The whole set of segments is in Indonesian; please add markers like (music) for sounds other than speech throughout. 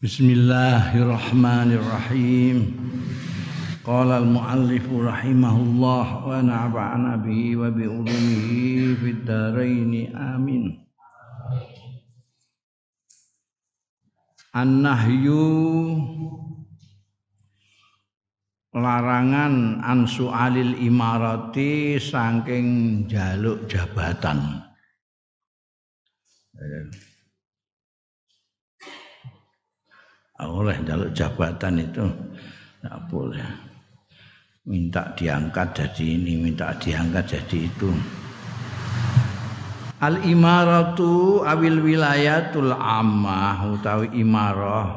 Bismillahirrahmanirrahim. Qala al-muallif rahimahullah wa nafa'ana bihi wa bi ulumihi fid dharain amin. An-nahyu larangan ansu alil imarati saking jaluk jabatan. Oleh jaluk jabatan itu tidak boleh. Minta diangkat jadi ini, minta diangkat jadi itu. Al imaratu awil wilayatul ammah utawi imarah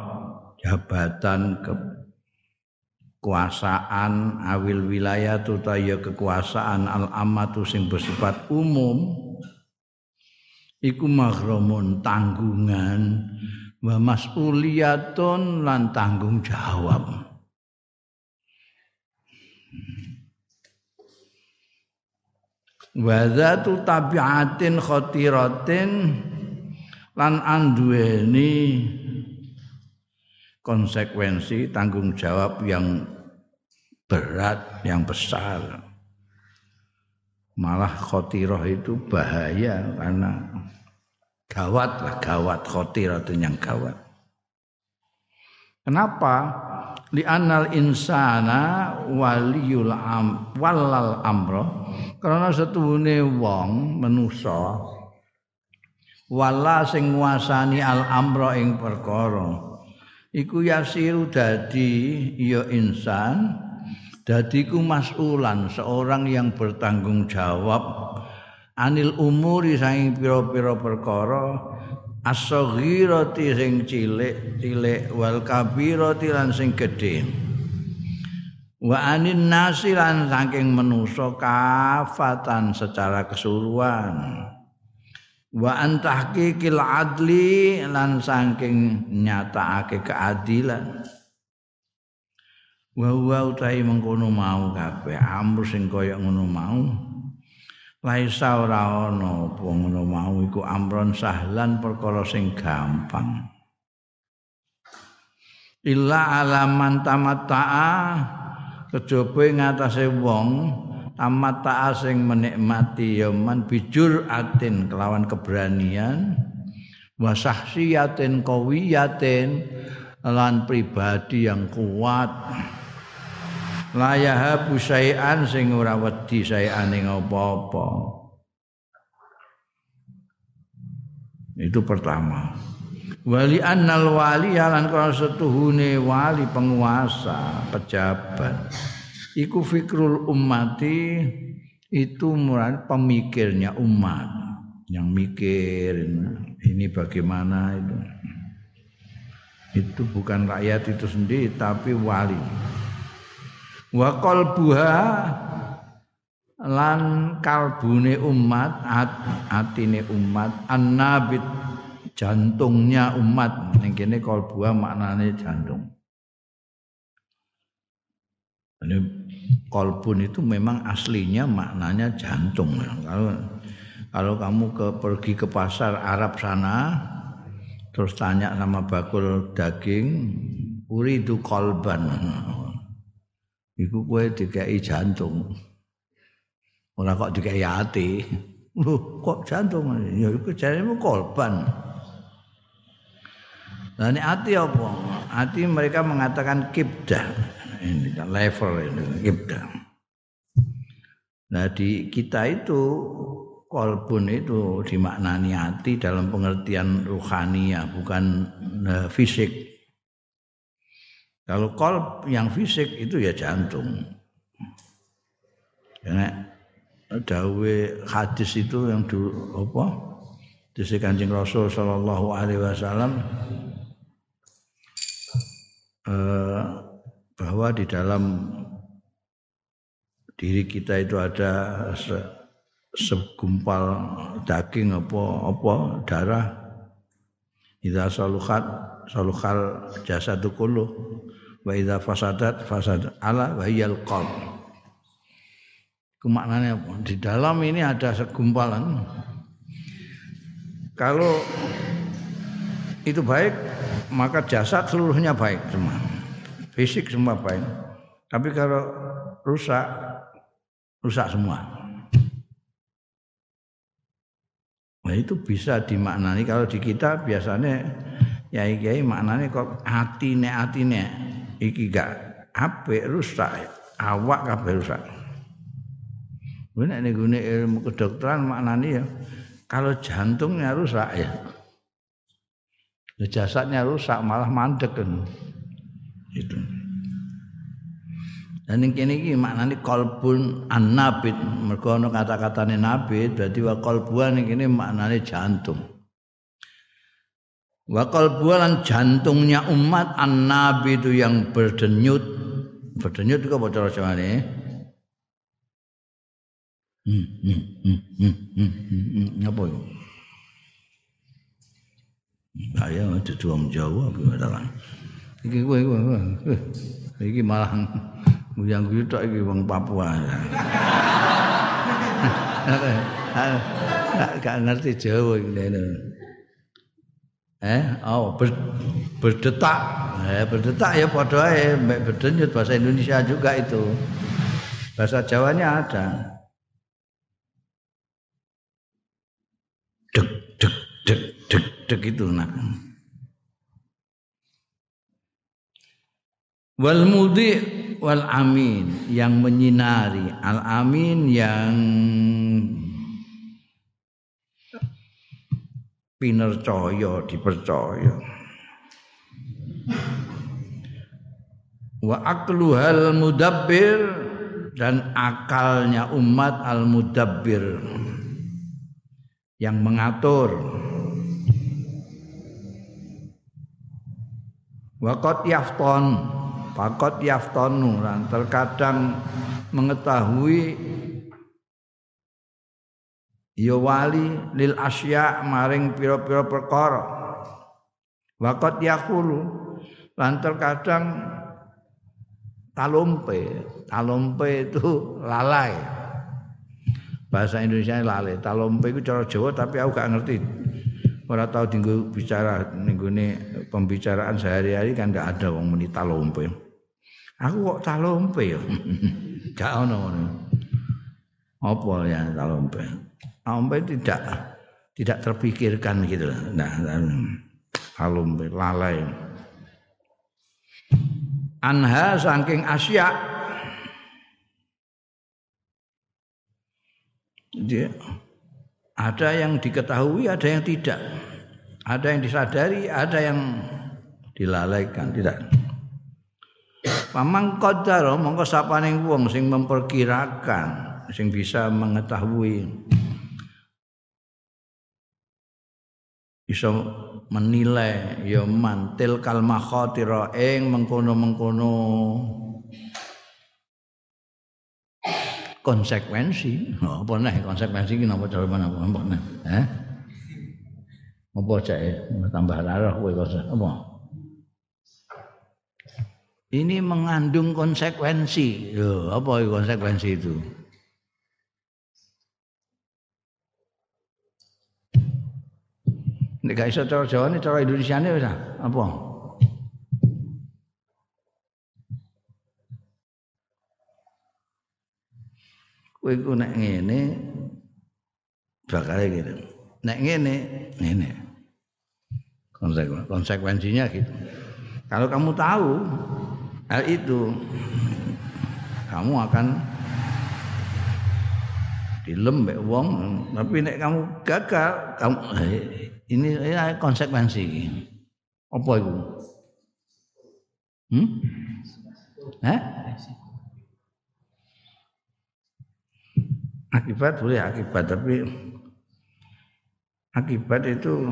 jabatan ke kekuasaan awil wilayah tutaya kekuasaan al amatu sing bersifat umum iku maghramun tanggungan wa mas'uliyatun lan tanggung jawab wa zatu tabiatin khatiratin lan anduweni konsekuensi tanggung jawab yang berat, yang besar. Malah khotiroh itu bahaya karena gawat lah, gawat itu yang gawat. Kenapa? anal insana waliyul am walal amro karena setuhune wong menusa wala sing nguasani al amro ing perkara iku yasiru dadi ya insan dadi ku masulan seorang yang bertanggung jawab anil umuri saing pira-pira perkara as-saghirati sing cilik cilik wal kabirati lan sing gedhe. Wa anin nasi lan saking manusa kafatan secara keseluruhan. Wa antahqiqil adli lan saking nyatakake keadilan. Wa wa utahi mengkono mau kabeh amru sing kaya ngono mau laisa ora ana apa ngono mau iku amron sahlan perkara sing gampang. Illa alaman tamatta'a kejaba ing atase wong tamat sing menikmati yaman bijur atin kelawan keberanian wasahsiyatin kawiyatin lan pribadi yang kuat layaha busaian sing ora wedi ing apa-apa itu pertama. Wali annal wali lan kana setuhune wali penguasa pejabat. Iku fikrul ummati itu murad pemikirnya umat. Yang mikir ini bagaimana itu. Itu bukan rakyat itu sendiri tapi wali wa qalbuha lan kalbune umat atine umat annabit jantungnya umat ning kene kalbuha maknane jantung ini kolbun itu memang aslinya maknanya jantung. Kalau kalau kamu ke pergi ke pasar Arab sana terus tanya sama bakul daging, uri itu kolban. Iku kue dikai jantung. Ora kok dikai hati. Loh, kok jantung? Ya iku jarene kolban. Nah ini hati apa? Hati mereka mengatakan kibdah ini level ini ibda. Nah di kita itu kolbun itu dimaknani hati dalam pengertian ruhania bukan uh, fisik. Kalau kolb yang fisik itu ya jantung. Karena dawe hadis itu yang dulu apa? Disi Kanjeng Rasul sallallahu alaihi wasallam eh, bahwa di dalam diri kita itu ada se, segumpal daging apa apa darah idza saluhat saluhal jasadu kullu wa idza fasadat fasad ala wa hiyal qalb maknanya apa? Di dalam ini ada segumpalan. Kalau itu baik, maka jasad seluruhnya baik semua. Fisik semua baik. Tapi kalau rusak, rusak semua. Nah itu bisa dimaknani kalau di kita biasanya ya kiai maknanya kok hati ne hati ne iki gak ape rusak. Awak kabeh rusak. Benar nih gune ilmu kedokteran maknanya ya kalau jantungnya rusak ya. Jasadnya rusak malah mandek kan. Itu. Dan ini kini ini maknanya kolbun an nabit kata-katanya nabit berarti wa kolbuan ini kini maknanya jantung wa kolbuan jantungnya umat an nabi itu yang berdenyut berdenyut itu apa cara Jawa ini hmm, hmm, hmm, hmm, hmm, hmm, hmm, apa itu saya dudu wong Jawa gimana Iki. Iki malah nguyang guyu tok iki wong Papua. (laughs) Gak ngerti Jawa iki Eh, oh ber, berdetak. Eh, berdetak ya padha mbek berdenyut bahasa Indonesia juga itu. Bahasa Jawanya ada. Dek dek dek dek dek itu nak. Wal mudi wal amin yang menyinari al amin yang pinercaya dipercaya. Wa akluhal mudabbir dan akalnya umat al mudabbir yang mengatur. Wakot yafton, pakot yaftonu dan terkadang mengetahui ya wali lil asya maring pira-pira perkara. Wakot yakulu lan terkadang talompe, talompe itu lalai. Bahasa Indonesia lalai. Talompe itu cara Jawa tapi aku gak ngerti ora tahu tinggu bicara ini pembicaraan sehari-hari kan nggak ada wong muni talompe. Aku kok talompe ya. (laughs) Gak ono ngono. Apa ya talompe? Talompe tidak tidak terpikirkan gitu. Nah, talompe lalai. Anha saking Asia dia ada yang diketahui, ada yang tidak. Ada yang disadari, ada yang dilalaikan, tidak. Pamang qadar mongko sapaning wong sing memperkirakan, sing bisa mengetahui bisa menilai ya mantil kal makhatira ing mengkono-mengkono konsekuensi. Apa nih konsekuensi ini apa cara mana apa nih? Eh? Apa cek tambah larah kowe apa? Ini mengandung konsekuensi. Loh, apa konsekuensi itu? Nek gak iso cara Jawa ini cara Indonesia ini apa? kowe iku nek ngene bakal gitu. Nek ngene ngene. Konsekuensinya gitu. Kalau kamu tahu hal itu kamu akan dilembek wong tapi nek kamu gagal kamu eh, ini, ini konsekuensi apa itu hmm? Eh? akibat boleh akibat tapi akibat itu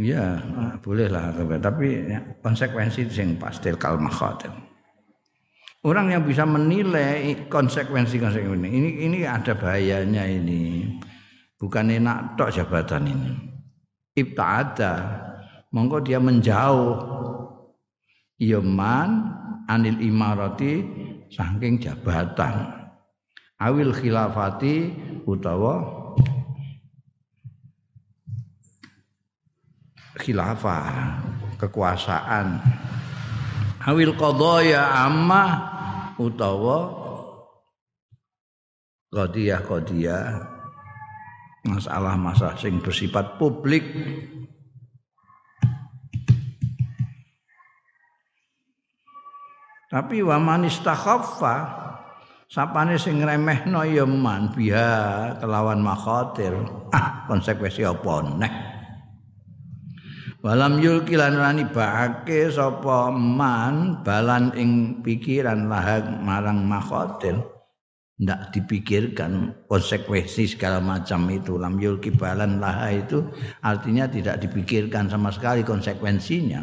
ya boleh lah akibat. Tapi ya, konsekuensi itu yang pasti kal orang yang bisa menilai konsekuensi konsekuensi ini ini ada bahayanya ini bukan enak tok jabatan ini. Ada monggo dia menjauh. Yaman anil imarati saking jabatan. Awil khilafati utawa khilafah, kekuasaan. Awil qadaya amma utawa qadiyah-qadiyah masalah-masalah sing bersifat publik Tapi wa man istakhaffa sapane sing ngremehno ya man biha kelawan makhatir. Ah, konsekuensi apa neh? Walam yulki lan rani baake sapa man balan ing pikiran lahag marang makhatir. Ndak dipikirkan konsekuensi segala macam itu. Lam yulki balan laha itu artinya tidak dipikirkan sama sekali konsekuensinya.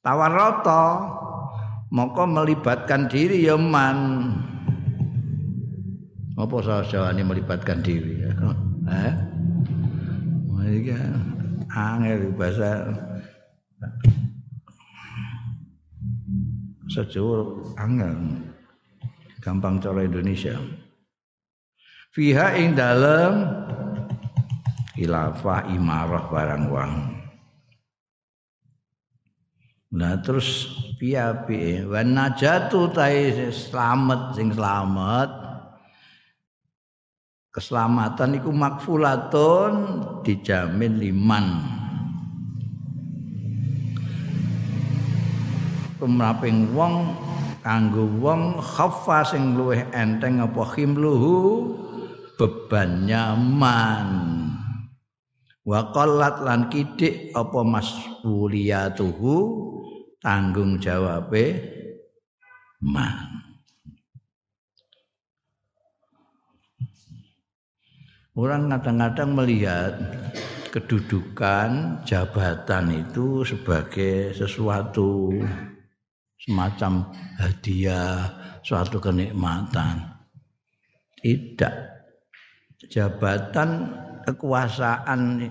Tawarata maka melibatkan diri ya man. Apa saja ini melibatkan diri ya? Eh? Angel bahasa sejauh angel gampang cara Indonesia. Fiha ing dalam khilafah imarah barang wang. Nah terus piye wa najatu ta'i slamet sing slamet keselamatan iku makfulatun dijamin liman. Kumraping wong kanggo wong khaffa sing luwih enteng apa khimluhu? Beban man wa qallat lan kidik apa mas'uliyatuhu? Tanggung jawabe man. Orang kadang-kadang melihat kedudukan jabatan itu sebagai sesuatu semacam hadiah, suatu kenikmatan. Tidak. Jabatan kekuasaan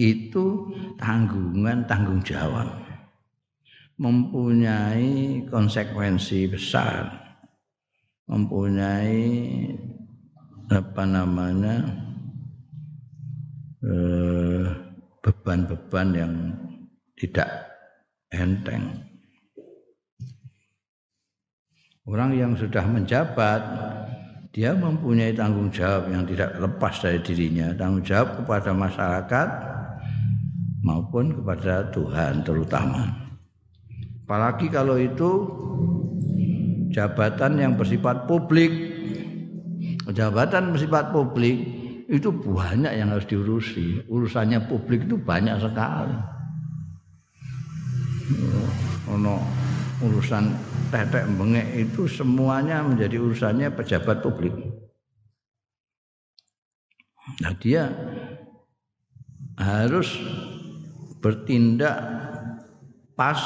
itu tanggungan tanggung jawab mempunyai konsekuensi besar mempunyai apa namanya eh, beban-beban yang tidak enteng orang yang sudah menjabat dia mempunyai tanggung jawab yang tidak lepas dari dirinya tanggung jawab kepada masyarakat maupun kepada Tuhan terutama Apalagi kalau itu jabatan yang bersifat publik. Jabatan bersifat publik itu banyak yang harus diurusi. Urusannya publik itu banyak sekali. Ono urusan tetek bengek itu semuanya menjadi urusannya pejabat publik. Nah dia harus bertindak pas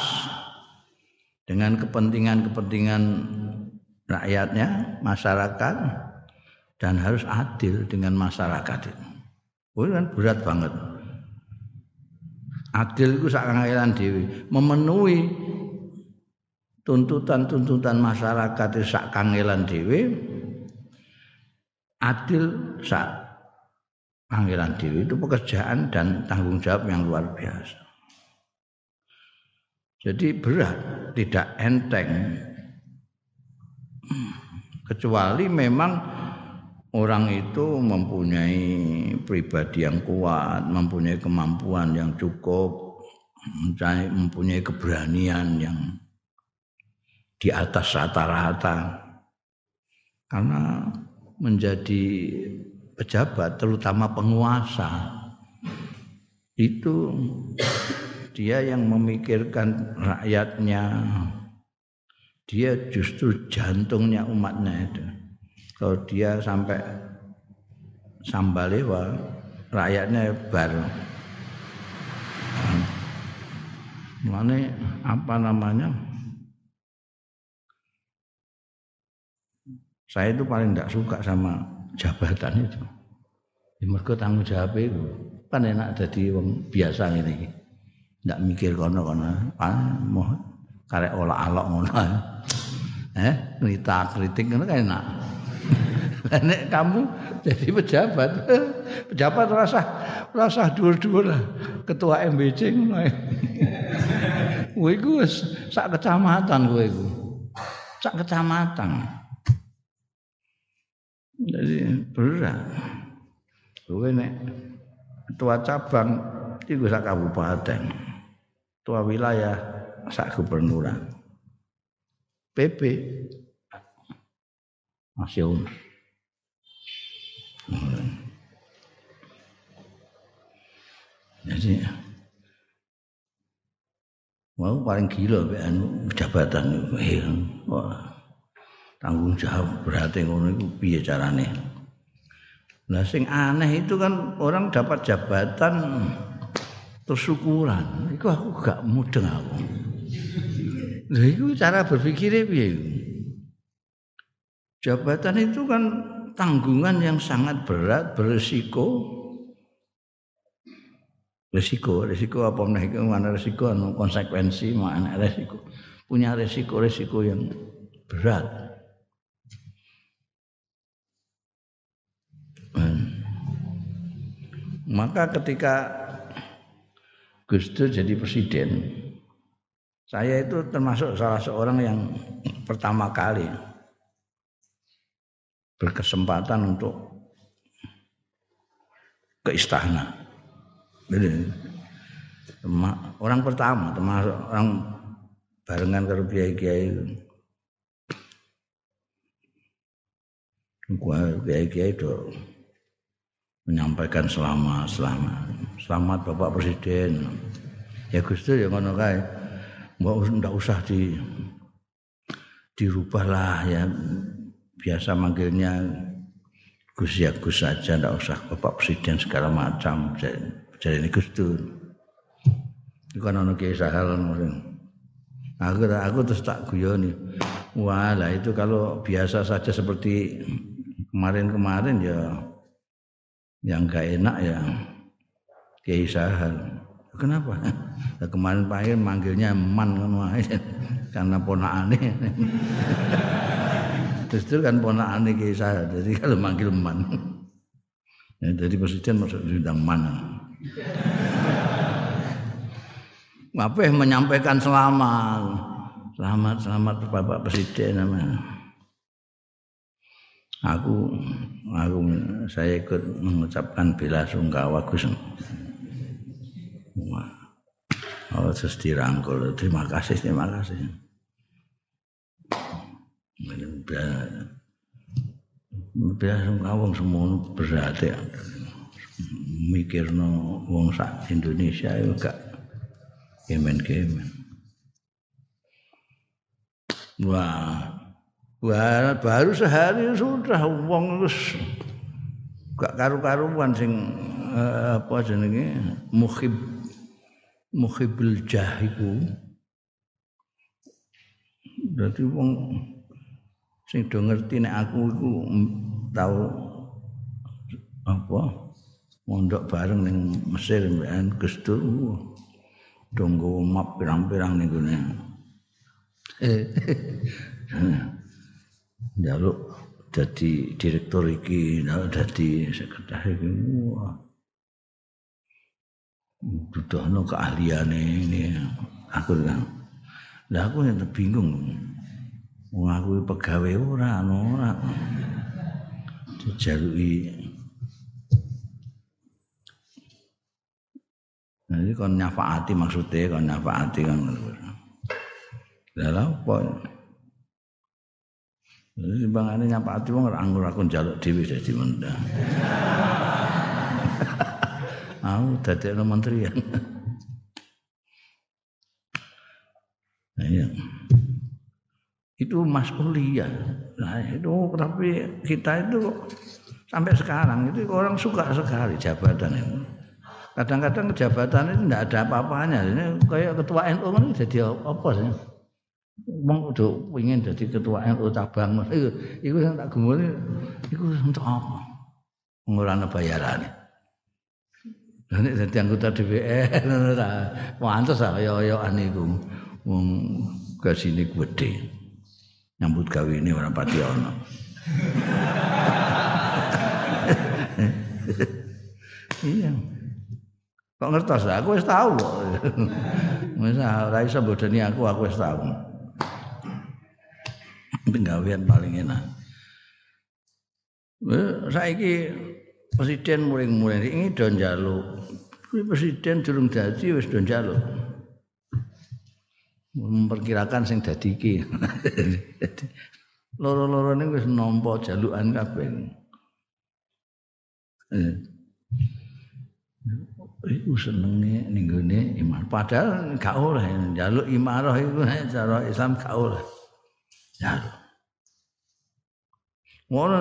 dengan kepentingan-kepentingan rakyatnya, masyarakat dan harus adil dengan masyarakat itu. Oh, kan berat banget. Adil itu sak kangelan dewi, memenuhi tuntutan-tuntutan masyarakat sak kangelan dewi. Adil sak kangelan dewi itu pekerjaan dan tanggung jawab yang luar biasa. Jadi berat, tidak enteng. Kecuali memang orang itu mempunyai pribadi yang kuat, mempunyai kemampuan yang cukup, mempunyai keberanian yang di atas rata-rata. Karena menjadi pejabat, terutama penguasa, itu dia yang memikirkan rakyatnya. Dia justru jantungnya umatnya itu. Kalau dia sampai sambalewa rakyatnya baru mana apa namanya saya itu paling tidak suka sama jabatan itu di mereka tanggung jawab itu kan enak jadi orang biasa ini ndak mikir kono-kono ah mau karek olah alok ngono eh cerita kritik kan enak (laughs) nek kamu jadi pejabat. (laughs) Pejabat rasa rasa dur-dur. Ketua MBC ngono. (laughs) Kowe wis sak kecamatan kowe iku. Sak kecamatan. Jadi berat. Kowe nek ketua cabang iku sak kabupaten. Ketua wilayah sak gubernuran. PP nasional. Jadi mau paling gila anu jabatan wah tanggung jawab berarti ngono iku piye carane. Nah sing aneh itu kan orang dapat jabatan terus syukuran. Iku aku gak mudeng aku. Lha iku cara berpikirnya piye? Jabatan itu kan tanggungan yang sangat berat, beresiko. Resiko, resiko apa meneh itu mana resiko anu konsekuensi mana resiko. Punya resiko-resiko yang berat. Maka ketika Gus Dur jadi presiden, saya itu termasuk salah seorang yang pertama kali berkesempatan untuk ke istana. Jadi, orang pertama termasuk orang barengan karo kiai-kiai. Kiai-kiai itu menyampaikan selamat, selamat, selamat Bapak Presiden. Ya Gus Dur ya ngono kae. Mbak ndak usah di dirubah lah ya. Biasa manggilnya Gus ya Gus saja ndak usah Bapak Presiden segala macam. Jadi ini Gus Dur itu kan ono kiai sahal aku aku terus tak guyoni. Wah lah itu kalau biasa saja seperti kemarin-kemarin ya yang gak enak ya kiai sahal kenapa ya, kemarin pahir manggilnya man karena ponakane Justru kan ponakane Kiai saya. Jadi kalau manggil man. Ya, jadi presiden maksud sudah man. Apa menyampaikan selamat. Selamat, selamat Bapak Presiden namanya. Aku aku saya ikut mengucapkan bela sungkawa Gus. Oh, terus dirangkul. Terima kasih, terima kasih. Biasa ngawang semua berarti mikirno wong sak Indonesia itu gak kemen-kemen. Wah, wah baru sehari sudah wong terus gak karu-karuan sing uh, apa jenenge? Muhib muhibul jahiku. Berarti wong sing do ngerti nek aku iku tau apa? Mondok bareng ning Mesir mbekan Gus Dur donggo map pirang-pirang ning gone njaluk dadi direktur iki njaluk dadi sekretaris iki wah butuhno keahliane ini aku kan lah aku yang bingung Wong aku pegawe ora ora. Dijaluki. Nah, ini kon nyafaati maksudnya kon nyafaati kan. Lah apa? Jadi bangane nyafaati wong ora anggur aku njaluk dhewe dadi mendang. (laughs) Aku dadi menteri. Nah, iya itu mas'uliyah. Nah, itu tapi kita itu sampai sekarang itu orang suka sekali jabatan itu. Kadang-kadang jabatan itu tidak ada apa-apanya. Ini kayak ketua NU kan jadi apa sih? Wong udah ingin jadi ketua NU cabang. Itu itu yang tak gemuli itu untuk apa? Ngurana bayarannya. Ini jadi anggota DPR, pantas lah kaya-kayaan itu. Wong gede nyambut gawe ini orang pati ono. iya. Kok ngertos aku wis tahu kok. Wis ora iso bodoni aku aku wis tahu. Penggawean paling enak. Saiki presiden muring-muring ini do njaluk. Kuwi presiden durung dadi wis do njaluk. Memperkirakan sing dadi iki. (laughs) Loro-loro ini wis nampa jalukan kabeh. Eh. iku senenge ning gone iman. Padahal gak oleh njaluk imarah iku cara Islam gak oleh. Njaluk. Ngono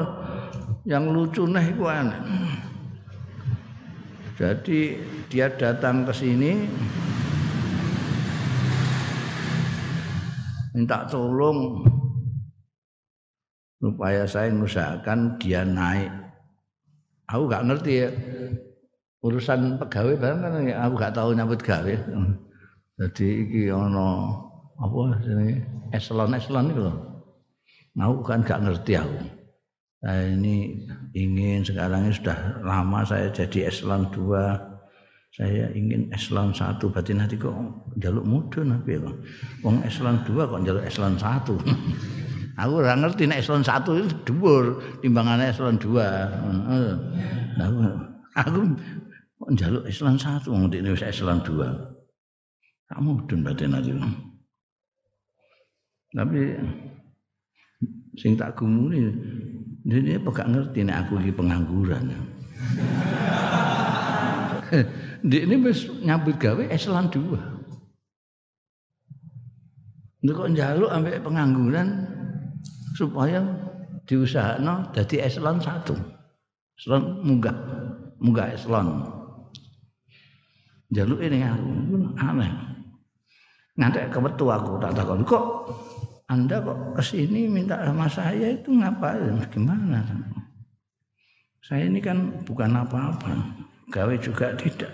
yang lucu nih iku aneh. Jadi dia datang ke sini minta tolong supaya saya mengusahakan dia naik. Aku gak ngerti ya urusan pegawai barang kan ya, aku gak tahu nyambut gawe. Jadi iki ana apa jenenge eselon-eselon itu loh. Aku kan gak ngerti aku. Saya ini ingin sekarang ini sudah lama saya jadi eselon 2. Saya ingin eselon 1 berarti nanti kok jaluk mudun apa ya. Wong eselon 2 kok jaluk eselon 1. (laughs) aku ora ngerti nek eselon 1 itu dhuwur timbangane eselon 2. Heeh. Nah, aku Kok njaluk Islam satu wong ini wis Islam dua. Kamu mudun batin aja. Tapi sing tak gumuni ini apa gak ngerti nek aku iki pengangguran. (laughs) Di ini wis nyambut gawe Islam dua. Nek kok njaluk ambek pengangguran supaya diusahakno dadi Islam satu. Islam munggah, munggah Islam jaluk ini aku aneh nanti kebetu aku tak takut kok anda kok ke sini minta sama saya itu ngapain? Gimana? Saya ini kan bukan apa-apa. Gawe juga tidak.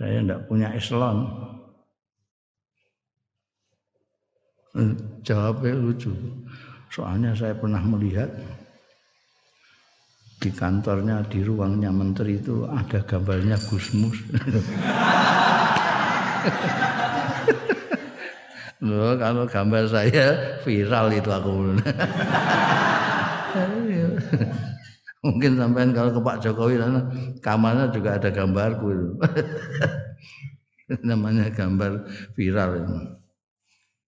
Saya tidak punya eselon. Eh, jawabnya lucu. Soalnya saya pernah melihat di kantornya di ruangnya menteri itu ada gambarnya Gusmus. (laughs) Loh, kalau gambar saya viral itu aku. Mungkin sampean kalau ke Pak Jokowi kamarnya juga ada gambarku itu. Namanya gambar viral itu.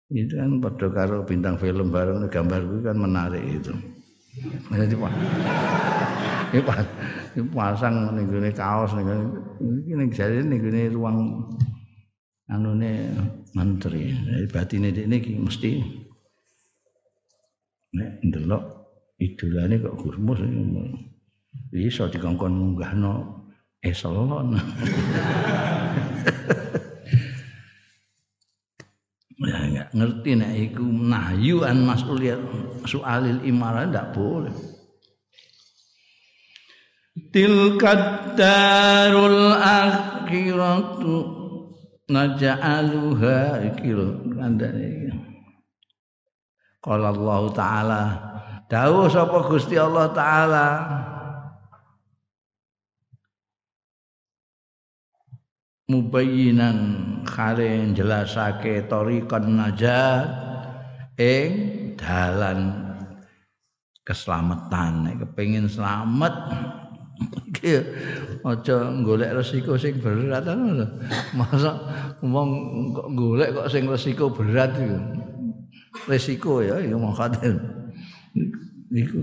Itu kan pada karo bintang film bareng gambarku kan menarik itu. Jadi ini pasang ning kaos ning jare ning gone ruang anune menteri. Batine dekne iki mesti nek ndelok idolane kok Gusmus iso dikongkon munggahno eselon. (laughs) ya ngerti nek iku nahyu an mas'uliyat soalil imarah ndak boleh. tilkad darul akhiratu naj'aluha iki lho kandhane qala Allah taala. Dawuh sapa Gusti Allah taala? Mubayyinan khare jelasake tariqan najat ing dalan keselamatan nek kepengin selamat. Aja golek resiko sing berat ngono. Masa wong kok golek kok sing resiko berat iku. Resiko ya ya mongkaten. Iku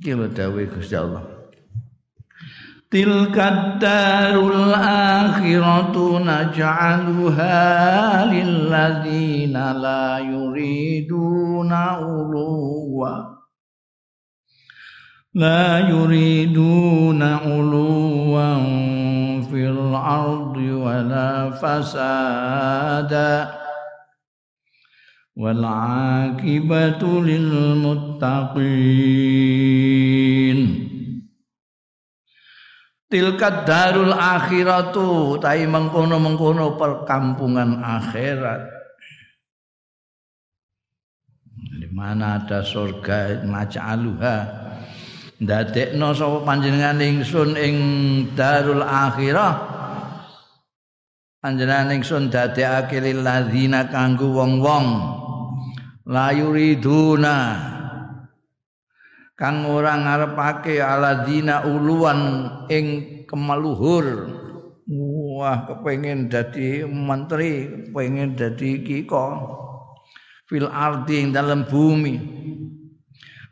iki dawuh Gusti Allah. Tilka darul akhiratu naj'aluha lil ladzina la yuriduna uluwa لا يريدون علوا في الأرض ولا فسادا والعاقبة للمتقين Tilkat darul akhiratu tai mengkono-mengkono perkampungan akhirat. Di mana ada surga maj'aluha ndadekno sapa panjenengan ingsun ing darul akhirah? Panjenengan ingsun dadekake lil ladzina kanggo wong-wong. La yuriduna. Kang ora ngarepake aladina uluan ing kemaluhur. Wah kepengin dadi menteri pengen dadi kiko. Fil ardi ing dalam bumi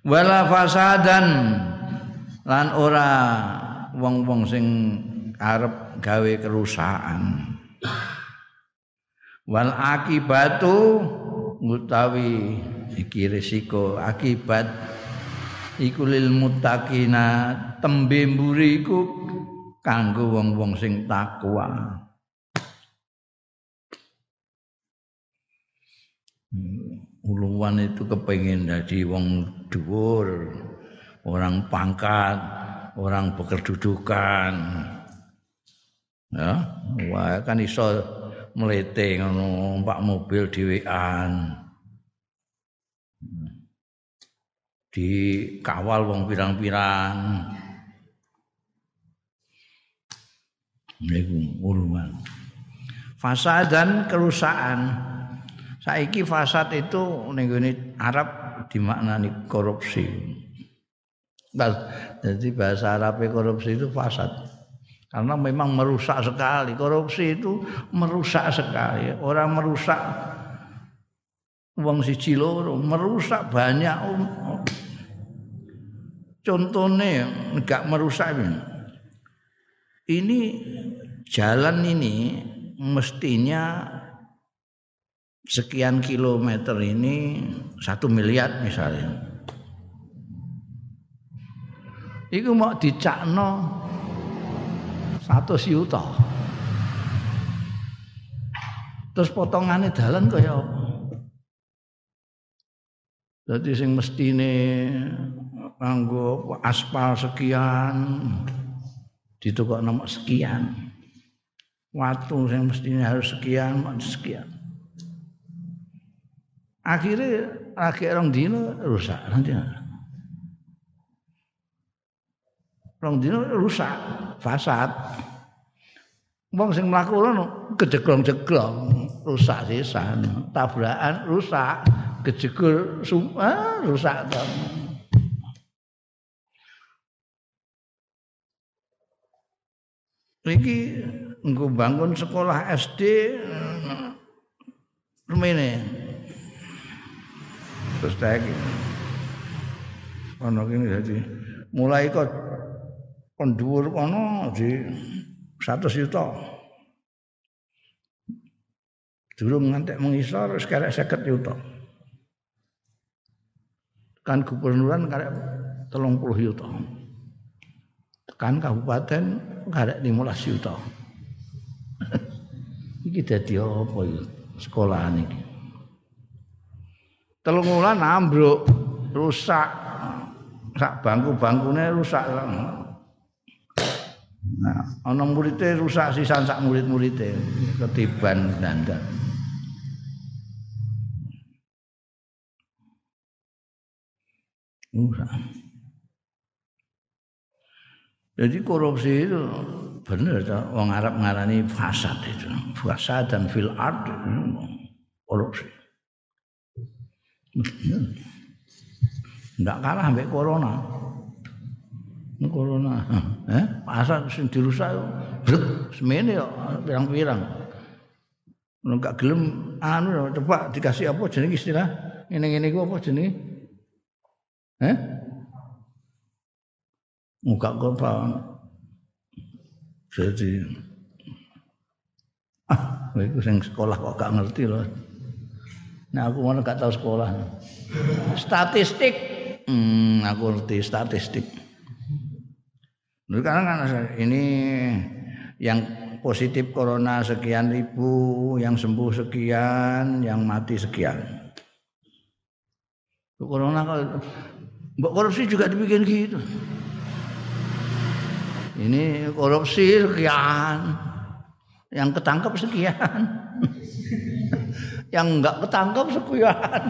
wala fasadan. Lan ora wong-wong sing arep gawe kerusakan. Wal akibatu utawi iki risiko akibat iku lil muttaqina tembe mburi iku kanggo wong-wong sing takwa uluwan itu kepengen jadi wong dhuwur orang pangkat orang berkedudukan ya wah kan iso mlete ngono numpak mobil dhewean. Dikawal wong pirang-pirang. Niku uluman fasad dan kerusakan saiki fasad itu ning Arab dimaknani korupsi. Jadi bahasa Arab korupsi itu fasad. Karena memang merusak sekali. Korupsi itu merusak sekali. Orang merusak uang siji loro merusak banyak contohnya enggak merusak ini. ini jalan ini mestinya sekian kilometer ini satu miliar misalnya. Iku mau dicakno satu yuta. Terus potongannya dalan kaya apa? Jadi sing mestine nganggo aspal sekian ditukok nomor sekian waktu yang mestinya harus sekian sekian akhirnya akhir orang dino rusak. Nanti orang dino rusak. Fasad. Wong sing mlaku ngono kejeglong-jeglong. Rusak sisan. Tabrakan rusak. Kejegul ah, rusak kan. Iki nggo bangun sekolah SD rumene. Terus tak ono kene dadi mulai kok pendhuwur kono di 100 juta. Durung ngantek mengisor wis karek 50 juta. Kan gubernuran karek 30 juta. Kan kabupaten karek 15 juta. (laughs) iki dadi apa ya sekolahan iki. Telung wulan ambruk, rusak. Sak bangku-bangkune rusak. Nah, ana muridé rusak sisan sak murid-muridé ketiban dandan. Rusak. Jadi korupsi itu benar wong Arab ngarani fasad itu. Fasad dan fil ard korupsi. Enggak kalah sampai corona. Corona. Eh, pasar sing dirusak brek semene yo pirang-pirang. Enggak gelem anu coba dikasih apa jenenge istilah ngene-ngene ku apa jenenge? Eh? muka kota jadi ah itu yang sekolah kok gak ngerti loh nah aku mana gak tahu sekolah. Statistik. Hmm, aku ngerti statistik. Karena kan ini yang positif corona sekian ribu, yang sembuh sekian, yang mati sekian. Corona kalau korupsi juga dibikin gitu. Ini korupsi sekian yang ketangkep sekian yang enggak ketangkep sekian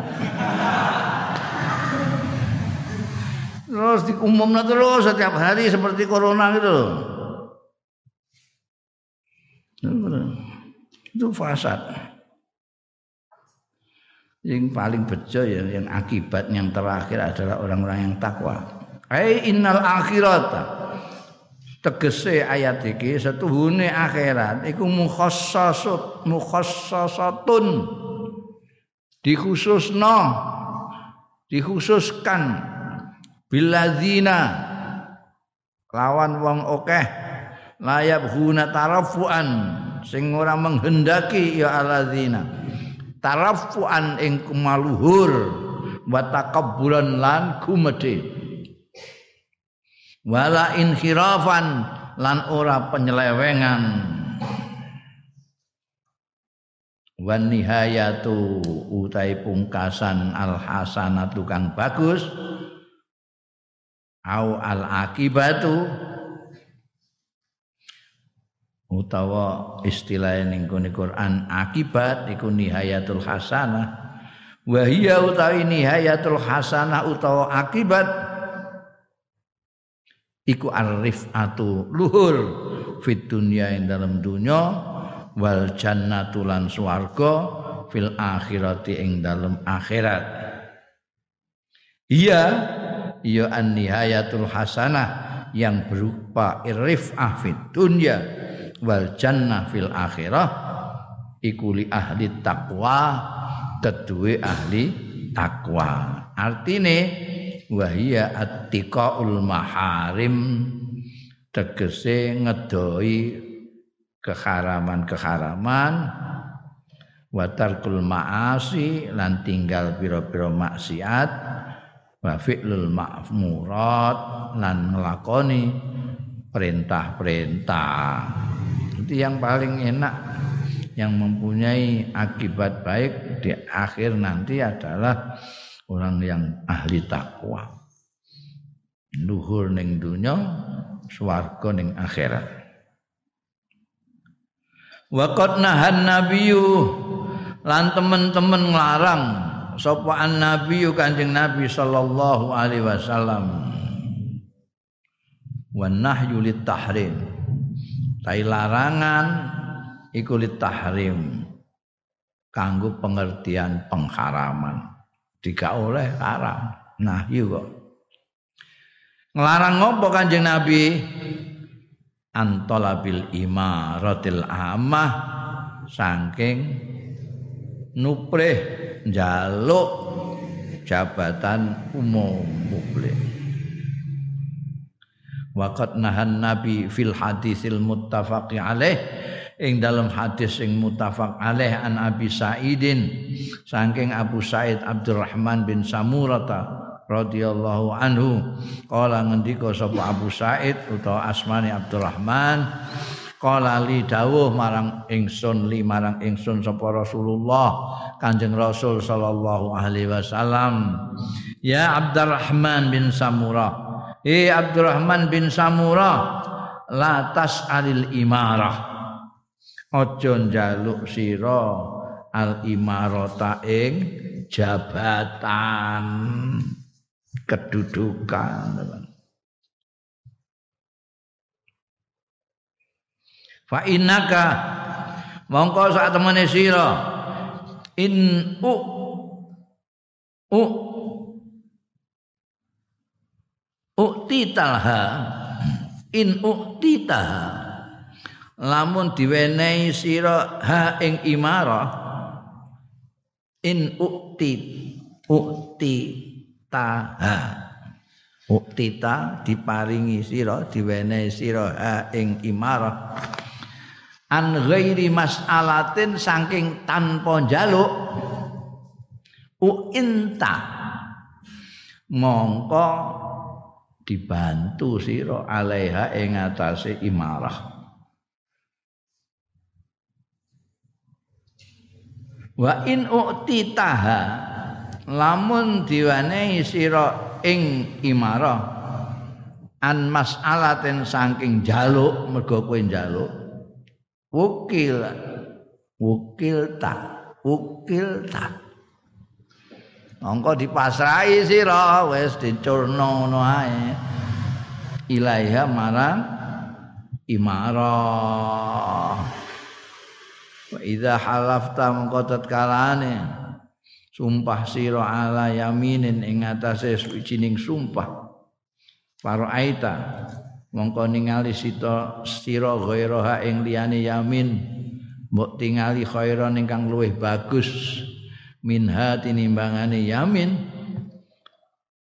Terus diumumkan terus setiap hari seperti corona gitu. Itu fasad. Yang paling bejo ya yang akibat yang terakhir adalah orang-orang yang takwa. Ai innal akhirat. Tegese ayat iki setuhune akhirat iku mukhassasut mukhassasatun. Dikhususno dikhususkan biladzina lawan wong okeh layab huna tarafuan sing ora menghendaki ya aladzina tarafuan ing kemaluhur wa takabburan lan gumedhe wala inhirafan lan ora penyelewengan. Wan nihayatu utai pungkasan al hasanatu kang bagus. Au al akibatu utawa istilah ning Quran akibat iku nihayatul hasanah. Wa hiya utawi nihayatul hasanah utawa akibat iku arifatu luhur fit dunya ing dalam dunya wal jannatu lan swarga fil akhirati ing dalam akhirat. Iya iya an nihayatul hasanah yang berupa irifah fit dunya wal jannah fil akhirah iku li ahli takwa kedue ahli takwa artine wahia attiqaul maharim. Tegese ngedoi keharaman-keharaman watarkul maasi lan tinggal pira-pira maksiat. Wa fi'lul ma'murat lan nglakoni perintah-perintah. Itu yang paling enak yang mempunyai akibat baik di akhir nanti adalah orang yang ahli takwa. Luhur ning dunya swarga ning akhirat. Waqat nahan nabiyyu lan teman-teman nglarang sapa an nabiyyu Kanjeng Nabi sallallahu alaihi wasallam. Wan nahyu lit tahrim. Tai larangan iku tahrim. Kanggo pengertian pengharaman. Jika oleh haram. Nah, iya kok. Ngelarang ngopo Kanjeng Nabi? Antolabil imaratil amah saking nuprih jaluk jabatan umum publik. Waqat nahan Nabi fil hadisil muttafaqi alaih ing dalam hadis sing muttafaq alaih an Abi Sa'idin saking Abu Sa'id Abdurrahman bin Samurata radhiyallahu anhu kala ngendika sapa Abu Sa'id utawa asmane Abdurrahman kala li dawuh marang ingsun li marang ingsun sapa Rasulullah Kanjeng Rasul sallallahu alaihi wasallam ya Abdurrahman bin Samurah Eh Abdurrahman bin Samura latas alil imarah ojo njaluk sira al imarata ing jabatan. Kedudukan fa innaka mongko sak temene sira in u u uktitalha in uktitaha lamun diwenehi sira ha ing imarah in ukti ukti taha uktita diparingi sira diwenehi sira ha ing imarah. An ghairi mas'alatin saking tanpa njaluk uinta. Mongko dibantu sira alaiha ing atase imarah wa in uktitaha lamun diwenehi sira ing imarah an mas'alatin saking jaluk mergo kowe njaluk wukil wukil ta wukil ta mongko dipasrahi sira wis dicurno ngono ae. Ilaiha marang imarah wa idza halafta mongko tatkalane sumpah sira ala yaminin ing atase suwijining sumpah. Para aita mongko ningali sita sira ghairaha ing liyane yamin mbok tingali khairan ingkang luwih bagus. Minha tinimbangane yamin.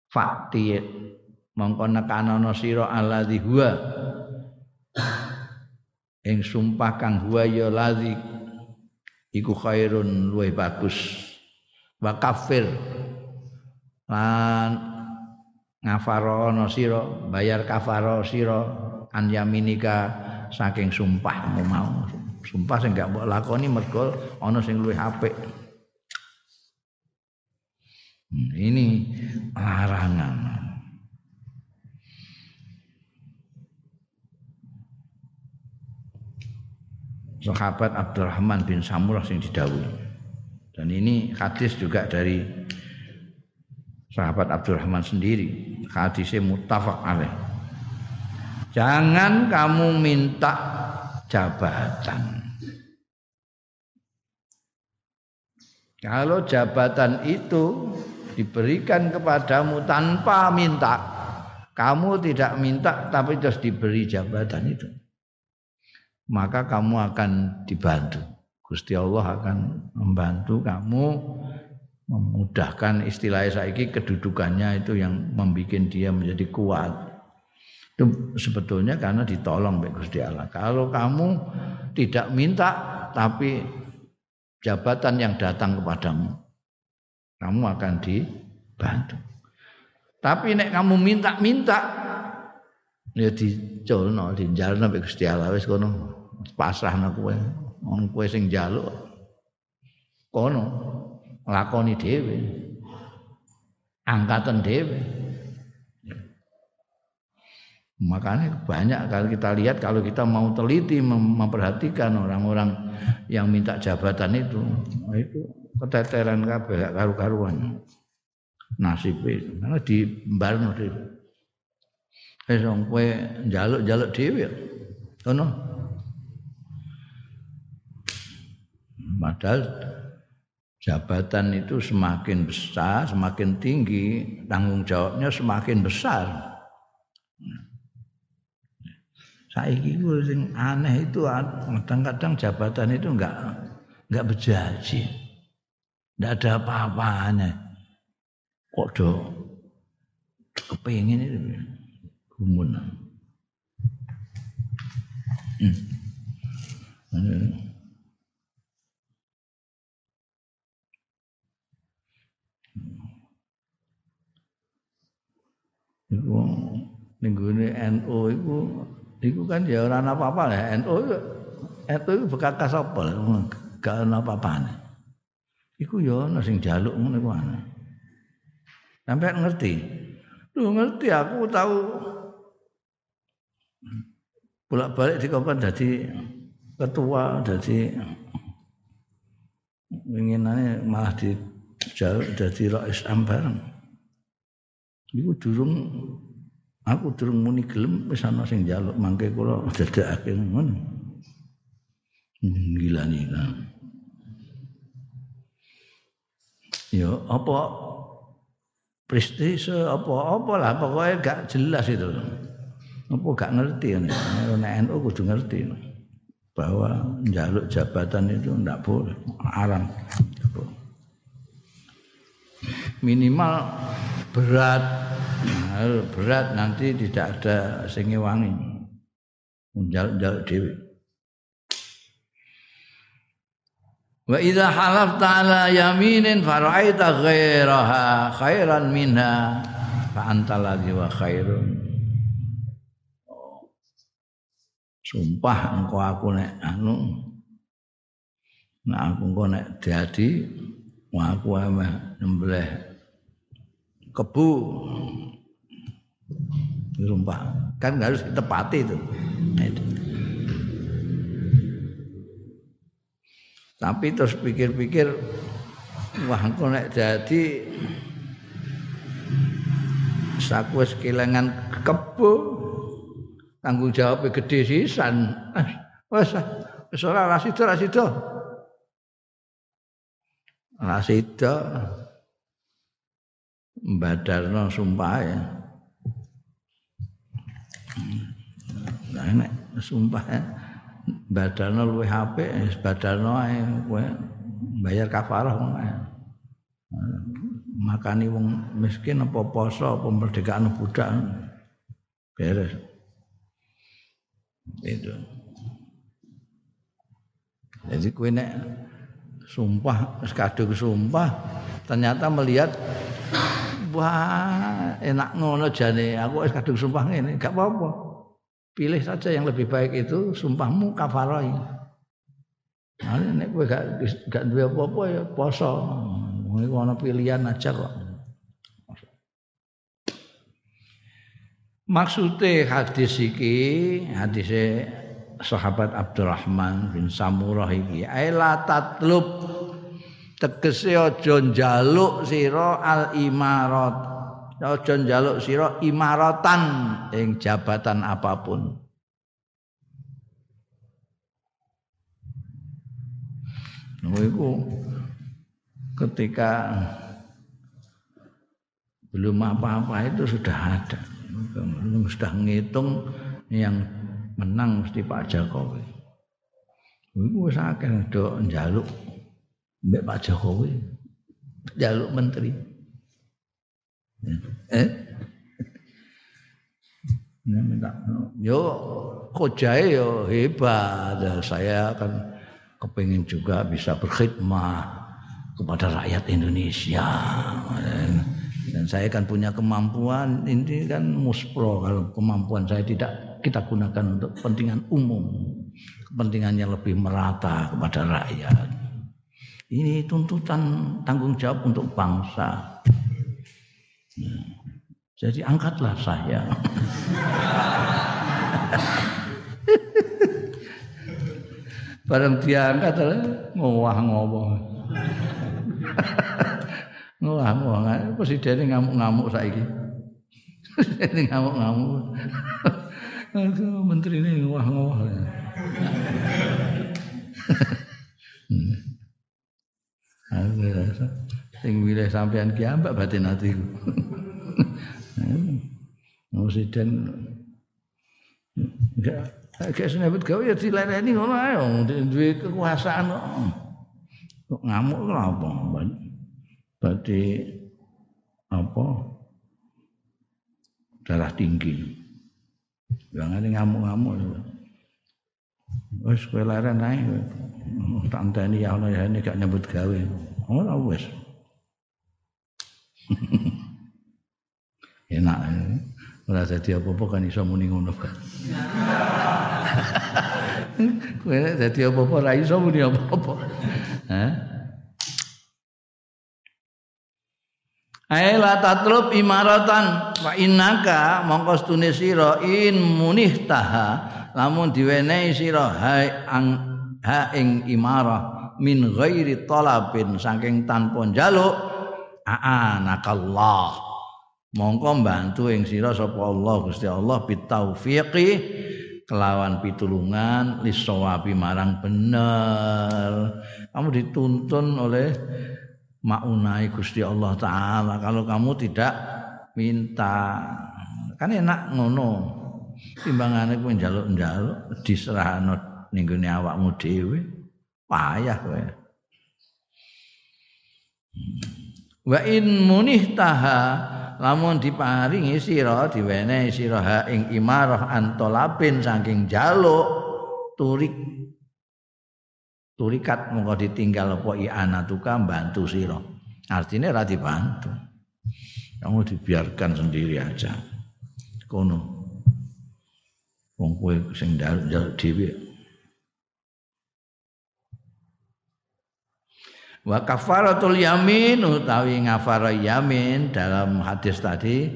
Fakti mongko nekanono sira alladzi huwa. Ing sumpah kang huwa ya ladzi iku khairun luwih bagus. Wa kafir. Lan ngafarono sira bayar kafaro sira an yaminika saking sumpahmu mau. Sumpah sing gak mbok lakoni mergo ana sing luwih apik. Hmm, ini larangan. Sahabat Abdurrahman bin Samurah yang didawuhi. Dan ini hadis juga dari sahabat Abdurrahman sendiri. Hadisnya muttafaq alaih. Jangan kamu minta jabatan. Kalau jabatan itu diberikan kepadamu tanpa minta. Kamu tidak minta tapi terus diberi jabatan itu. Maka kamu akan dibantu. Gusti Allah akan membantu kamu memudahkan istilah saiki kedudukannya itu yang membuat dia menjadi kuat. Itu sebetulnya karena ditolong oleh Gusti Allah. Kalau kamu tidak minta tapi jabatan yang datang kepadamu kamu akan dibantu. Tapi nek kamu minta-minta ya diculno, dijalno mek Gusti Allah wis kono pasrahno kowe. Wong kowe sing njaluk kono nglakoni dhewe. Angkatan dhewe. Makanya banyak kalau kita lihat kalau kita mau teliti memperhatikan orang-orang yang minta jabatan itu, itu keteteran kabeh karu-karuan. Nasibe karena di dhewe. Wis wong kowe njaluk-njaluk dhewe. Ngono. Padahal jabatan itu semakin besar, semakin tinggi, tanggung jawabnya semakin besar. Saiki ku sing aneh itu kadang-kadang jabatan itu enggak enggak berjanji. Tidak ada apa-apanya. Kok do kepingin itu gumun. Hmm. Iku ning NU iku iku kan ya ora apa-apa lah NU itu bekas apa gak ana apa-apane. Iku ya ana sing jaluk ngono iku ana. Sampai ngerti. Lu ngerti aku tahu bolak-balik di kapan jadi ketua jadi inginannya malah di jadi rais bareng. Iku durung aku durung muni gelem wis ana sing jaluk mangke kula dadakake ngono. Gila nih ya apa prestise apa-apa lah pokoknya gak jelas itu apa gak ngerti nek NU kudu ngerti. Bahwa njaluk jabatan itu ndak boleh. Haram. Minimal berat. Nah, berat nanti tidak ada sing wangi njaluk-njaluk dhewe. Wa idza halafta ala yaminin fara'aita ghairaha khairan minha fa anta wa khairun. Sumpah engkau aku nek anu Nah aku engkau nek dadi aku emeh nyembelih kebu sumpah kan harus ditepati itu. Nah, itu. Tapi terus pikir-pikir wah engko nek dadi saku wis kelangan kebo tanggung jawab gede sisan. Wis wis ora rasido rasido rasido badarno sumpah ya. Nah nek sumpah ya. Badarno luwih apik badarno ae kowe bayar kafarah makani wong miskin apa poso apa merdekaan budak. Beres itu jadi kue nek sumpah kadung sumpah ternyata melihat wah enak ngono jane aku wis sumpah ngene gak apa-apa pilih saja yang lebih baik itu sumpahmu kafarai Nah, nek kowe gak gak duwe apa-apa ya poso. Ana pilihan aja kok. Maksude hadis iki, hadise sahabat Abdurrahman bin Samurah iki, aila tatlub tegese aja njaluk sira al imarat. Aja njaluk sira imaratan ing jabatan apa pun. Itu ketika belum apa-apa itu sudah ada sudah ngitung yang menang mesti Pak Jokowi. Itu sakit do njaluk mbak Pak Jokowi. Jaluk menteri. Eh? Minta. Yo kojai yo hebat. Saya akan kepingin juga bisa berkhidmat kepada rakyat Indonesia. Saya kan punya kemampuan ini kan muspro kalau kemampuan saya tidak kita gunakan untuk kepentingan umum, kepentingannya lebih merata kepada rakyat. Ini tuntutan tanggung jawab untuk bangsa. Jadi angkatlah saya. Barang diangkat ngowah-ngowah. Ngamuk-ngamuk presiden ngamuk-ngamuk saiki. Presiden ngamuk-ngamuk. Aduh, menteri ini ngawah-ngawah. Aku rasa sing wilayah sampean ki ambak batin atiku. Presiden enggak Kayak senebut gawe ya dilereni ngono ae duwe kekuasaan kok. Ngamuk lho apa? Berarti apa? Darah tinggi. Jangan ngamuk-ngamuk. Wis kowe leren ae. Tak enteni ya ono ya ini gak nyebut gawe. Ora wis. (laughs) Enak. Ora dadi apa-apa kan iso muni ngono kan. (laughs) Kowe dadi apa-apa ra iso muni apa-apa. Aila tatlub imaratan wa innaka mongko stune sira in munihtaha lamun diwenehi sira hai ang ha ing imarah min ghairi talabin saking tanpa njaluk aanakallah. Mongko mbantu ing sira sapa Allah Gusti Allah bitaufiqi kelawan pitulungan lisawabi marang bener. Kamu dituntun oleh maunai Gusti Allah taala. Kalau kamu tidak minta kan enak ngono. Timbangane kowe njaluk-njaluk diserahno ning gone awakmu dhewe. Payah kowe. Wa in munihtaha lamun diparingi sira diwenehi sira ing imarah antolabin saking jaluk turik turikat mongko ditinggal apa i'anatuka bantu sira. Artinya ora dibantu. Kamu dibiarkan sendiri aja. Kono. Wong kowe sing njaluk dhewe. Wa kafaratul yamin utawi ngafara yamin dalam hadis tadi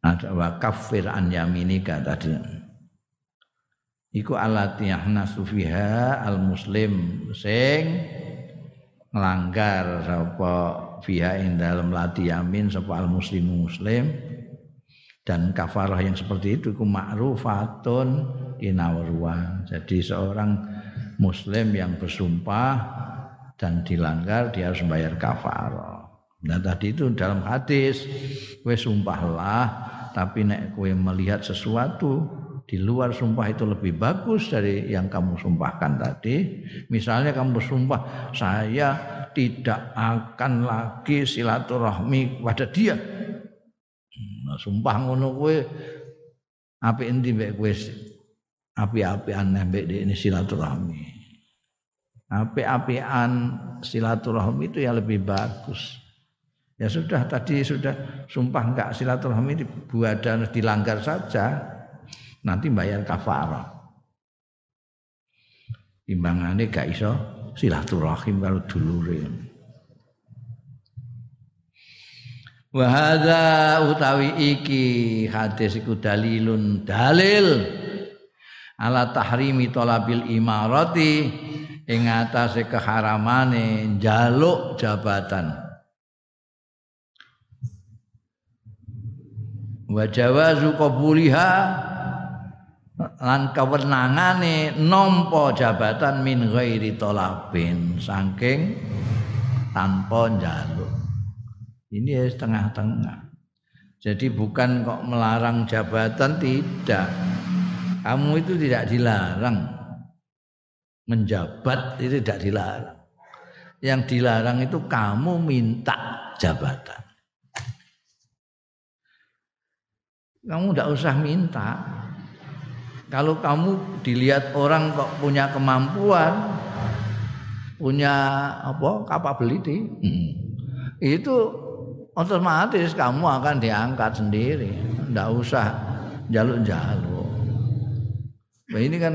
ada wa kafir an yaminika tadi. Iku alati yahnasu al muslim sing nglanggar sapa fiha ing dalam lati yamin sapa al muslimu muslim dan kafarah yang seperti itu iku ma'rufatun inawruan. Jadi seorang muslim yang bersumpah dan dilanggar dia harus membayar kafarah. Nah tadi itu dalam hadis kowe sumpahlah tapi nek kowe melihat sesuatu di luar sumpah itu lebih bagus dari yang kamu sumpahkan tadi. Misalnya kamu bersumpah saya tidak akan lagi silaturahmi pada dia Nah, sumpah ngono kowe apik endi mbek kowe api-apian mbek ini silaturahmi. Api-apian silaturahmi itu ya lebih bagus. Ya sudah tadi sudah sumpah enggak silaturahmi dibuat dan dilanggar saja. Nanti bayar kafarah. Timbangannya gak iso silaturahim kalau dulure. Wa hadza utawi iki hadis iku dalilun dalil ala tahrimi talabil imarati ing atase keharamane njaluk jabatan. Wa jawazu qabuliha lan kewenangane nampa jabatan min ghairi talabin saking tanpa njaluk. Ini ya setengah-tengah. Jadi bukan kok melarang jabatan tidak. Kamu itu tidak dilarang menjabat itu tidak dilarang. Yang dilarang itu kamu minta jabatan. Kamu tidak usah minta. Kalau kamu dilihat orang kok punya kemampuan, punya apa capability, hmm, itu otomatis kamu akan diangkat sendiri. Tidak usah jaluk-jaluk. Nah, ini kan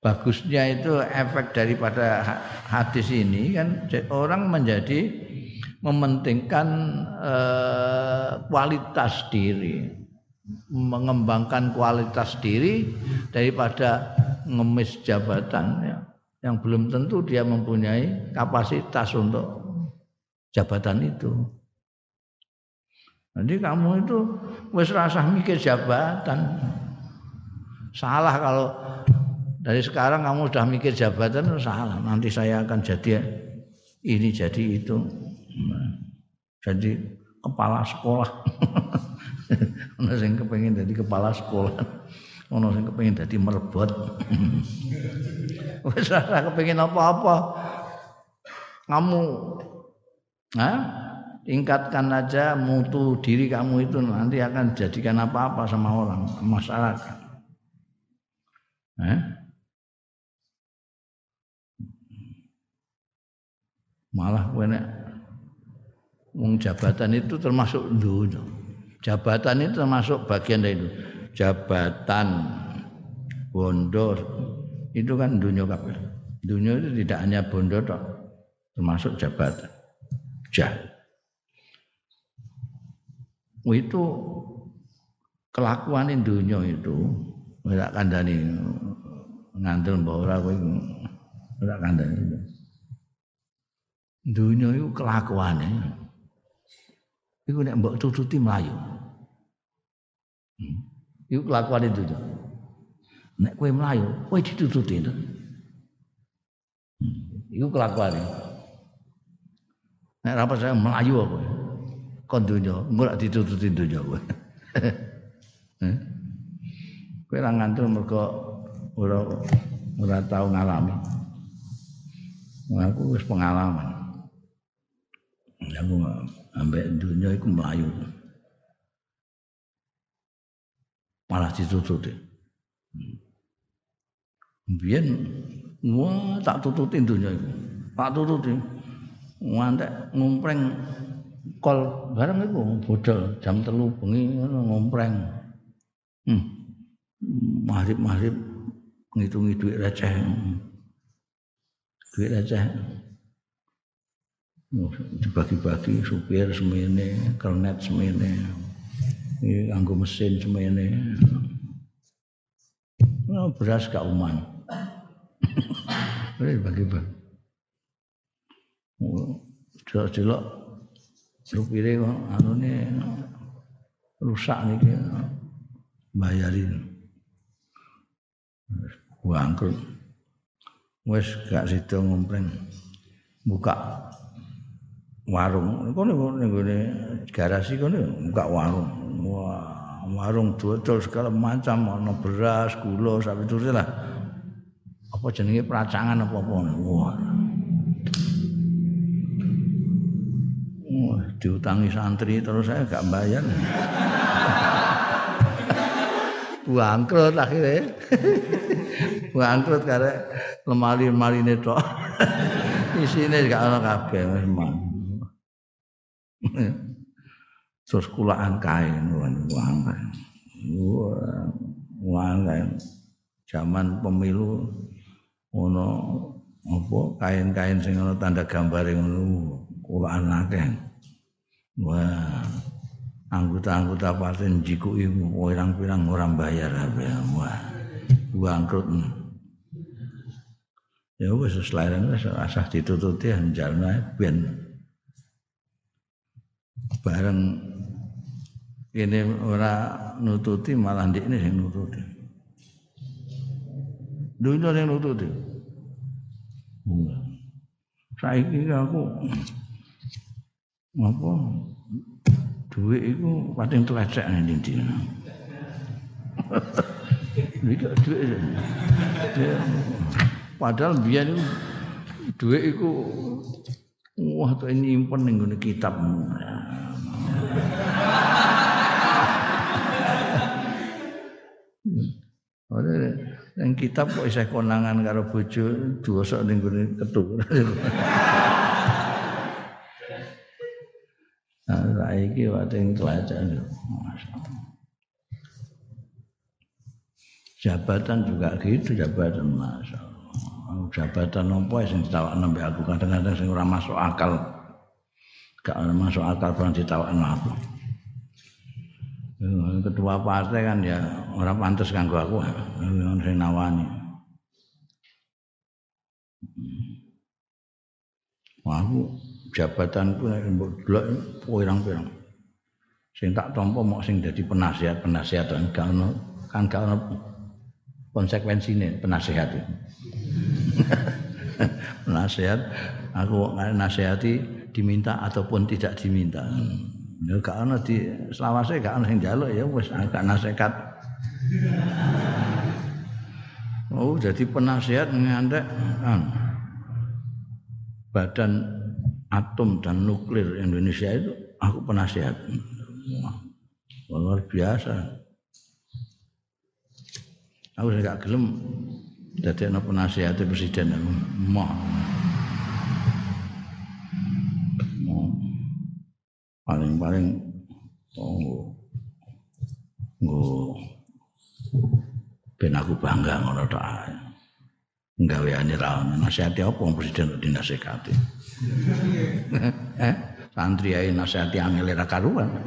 bagusnya itu efek daripada hadis ini kan orang menjadi mementingkan eh, kualitas diri mengembangkan kualitas diri daripada ngemis jabatan ya. yang belum tentu dia mempunyai kapasitas untuk jabatan itu. Jadi kamu itu wis rasa mikir jabatan. Salah kalau dari sekarang kamu sudah mikir jabatan salah. Nanti saya akan jadi ini jadi itu. Jadi kepala sekolah. (laughs) (laughs) Ono sing kepengin jadi kepala sekolah. Ono sing kepengin jadi merebot. (laughs) Wis ora kepengin apa-apa. Kamu Nah, tingkatkan aja mutu diri kamu itu nanti akan jadikan apa-apa sama orang masyarakat. Eh? Malah nek wong jabatan itu termasuk dunia. Jabatan itu termasuk bagian dari itu. Jabatan bondo itu kan dunia kabeh. Dunia itu tidak hanya bondo tok, termasuk jabatan jah. Itu kelakuan dunia itu ora kandhani ngandel mbok ora kowe ora kandhani. Dunia itu kelakuane. Iku nek mbok tututi mlayu. Hmm. Iku kelakuan itu. Nek kowe mlayu, kowe ditututi. Hmm. Iku kelakuane. Nek apa saya melayu apa? Kon engko lak ditututi dunya kowe. (laughs) Eh? Kowe ora ngantul mergo ora ora tau ngalami. Aku wis pengalaman. Aku ambek dunya iku melayu. Malah ditututi. Biyen wah tak tututin dunya iku. Tak tututi ngantek ngumpreng kol bareng iku bodol jam telu bengi ngono ngumpreng. Hmm. Mahrib-mahrib ngitungi duit receh. Duit receh. dibagi-bagi supir semene, kernet semene. Ini anggo mesin semene. Nah, beras gak uman. bagi-bagi. Delok-delok supire kok anune rusak niki bayarin. Bangkrut. Wes gak sida ngompleng. Buka warung. Kono ning garasi kono buka warung. Wah, warung dodol segala macam ana beras, gula, sampe terus lah. Apa jenenge peracangan apa-apa. Wah. Wah, diutangi santri terus saya gak bayar. (laughs) bangkrut akhirnya (laughs) bangkrut karena lemari-lemari tok (laughs) isine gak ana kabeh memang terus kulaan kain uang kain. Kain. Zaman pemilu ono apa kain-kain sing ana tanda gambar ngono kulaan akeh. Wah anggota-anggota partai jiku ibu pirang-pirang orang bayar apa wah bangkrut. Ya wis selairan wis asah ditututi njalma ben bareng. Ini ora nututi malah ndek ini yang nututi. Dunia yang nututi. Saiki aku apa duit itu paling telecek nih di (laughs) Iki duit. Padahal biar itu duit itu wah tuh nyimpen ning ngene kitab. Ora yang kitab kok isih konangan karo bojo dosa ning ngene ketu. (laughs) Nah, saiki wating teladan. Jabatan juga gitu, jabatan masa. Jabatan apa sing ditawakno mbek aku kadang-kadang sing ora masuk akal. Gak masuk akal pernah ditawakno aku. Ketua partai kan ya orang pantas kanggo aku, sing nawani. Wah, aku jabatanku mbok delok pirang-pirang. Sing tak tampa mok sing dadi penasihat-penasihat kan ono kan gak ono konsekuensine penasihat. (laughs) penasihat aku nasihati diminta ataupun tidak diminta. Ya gak ono di selawase gak ono sing njaluk ya wis gak nasihat. Oh, jadi penasihat ngantek kan. Badan atom dan nuklir Indonesia itu aku penasihat. Luar biasa. Aku gak gelem dadi ana penasihat presiden aku. Moh. Paling-paling oh, nggo ben aku bangga ngono tok ae. Nggaweane ra ono nasihati apa presiden (laughs) eh, santri ae nasihati angel ra karuan. (laughs)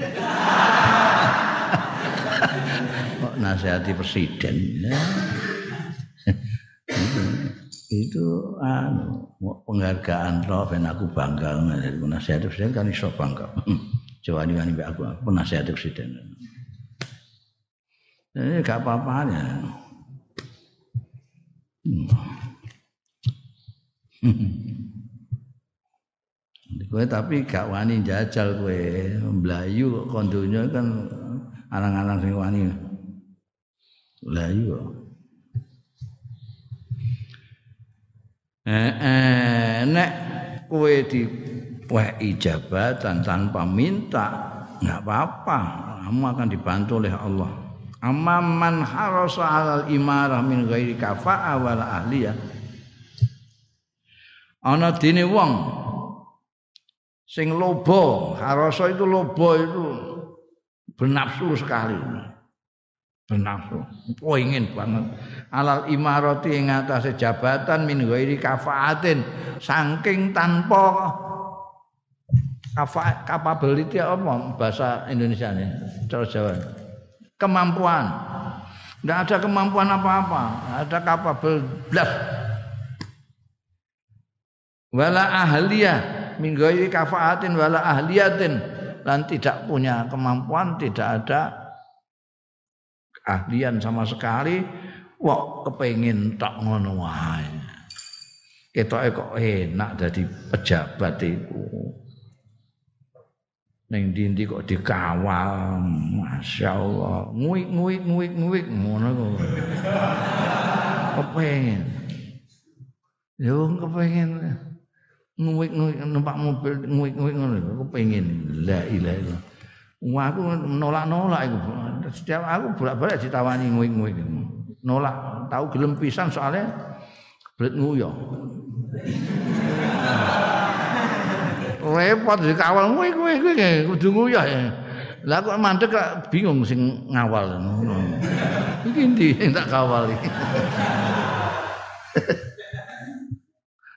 Kok nasihati presiden. (laughs) Itu anu penghargaan roh ben aku bangga dari nasihati presiden kan iso bangga. (laughs) Nih wani aku penasihat presiden. Ini gak apa-apanya. Hmm. (laughs) Kowe tapi gak wani jajal kowe mlayu kok donya kan arang-arang sing wani. Mlayu. Eh, nek kowe di wahi jabatan tanpa minta nggak apa-apa. Kamu akan dibantu oleh Allah. Amman harasa alal imarah min ghairi kafa'a wal ahliyah. Ana dene wong sing lobo harasa itu lobo itu bernafsu sekali bernafsu oh ingin banget. Alal imarati ing atase jabatan min ghairi kafaatin. Saking tanpa kafa capability apa? Bahasa Indonesia ini cara Jawa. Kemampuan. Tidak ada kemampuan apa-apa. Ada capable. Blas wala ahliyah minggawi kafaatin wala ahliyatin. Dan tidak punya kemampuan tidak ada ahlian sama sekali wah kepengin tak ngono wae. Ketoke kok enak jadi pejabat itu Neng dindi kok dikawal, masya Allah, nguik nguik nguik nguik ngono kok. Kepengen, yo kepengen nguik nguik numpak mobil nguik nguik ngono, kepengen, la ilaha illallah. Wah aku nolak nolak itu, setiap aku bolak balik ditawani nguik, nolak, tahu gelem pisan soalnya belit nguyah repot dikawal kowe kowe kowe kudu nguyah ya. Lah kok mandek bingung sing ngawal. Iki ndi sing tak kawal iki.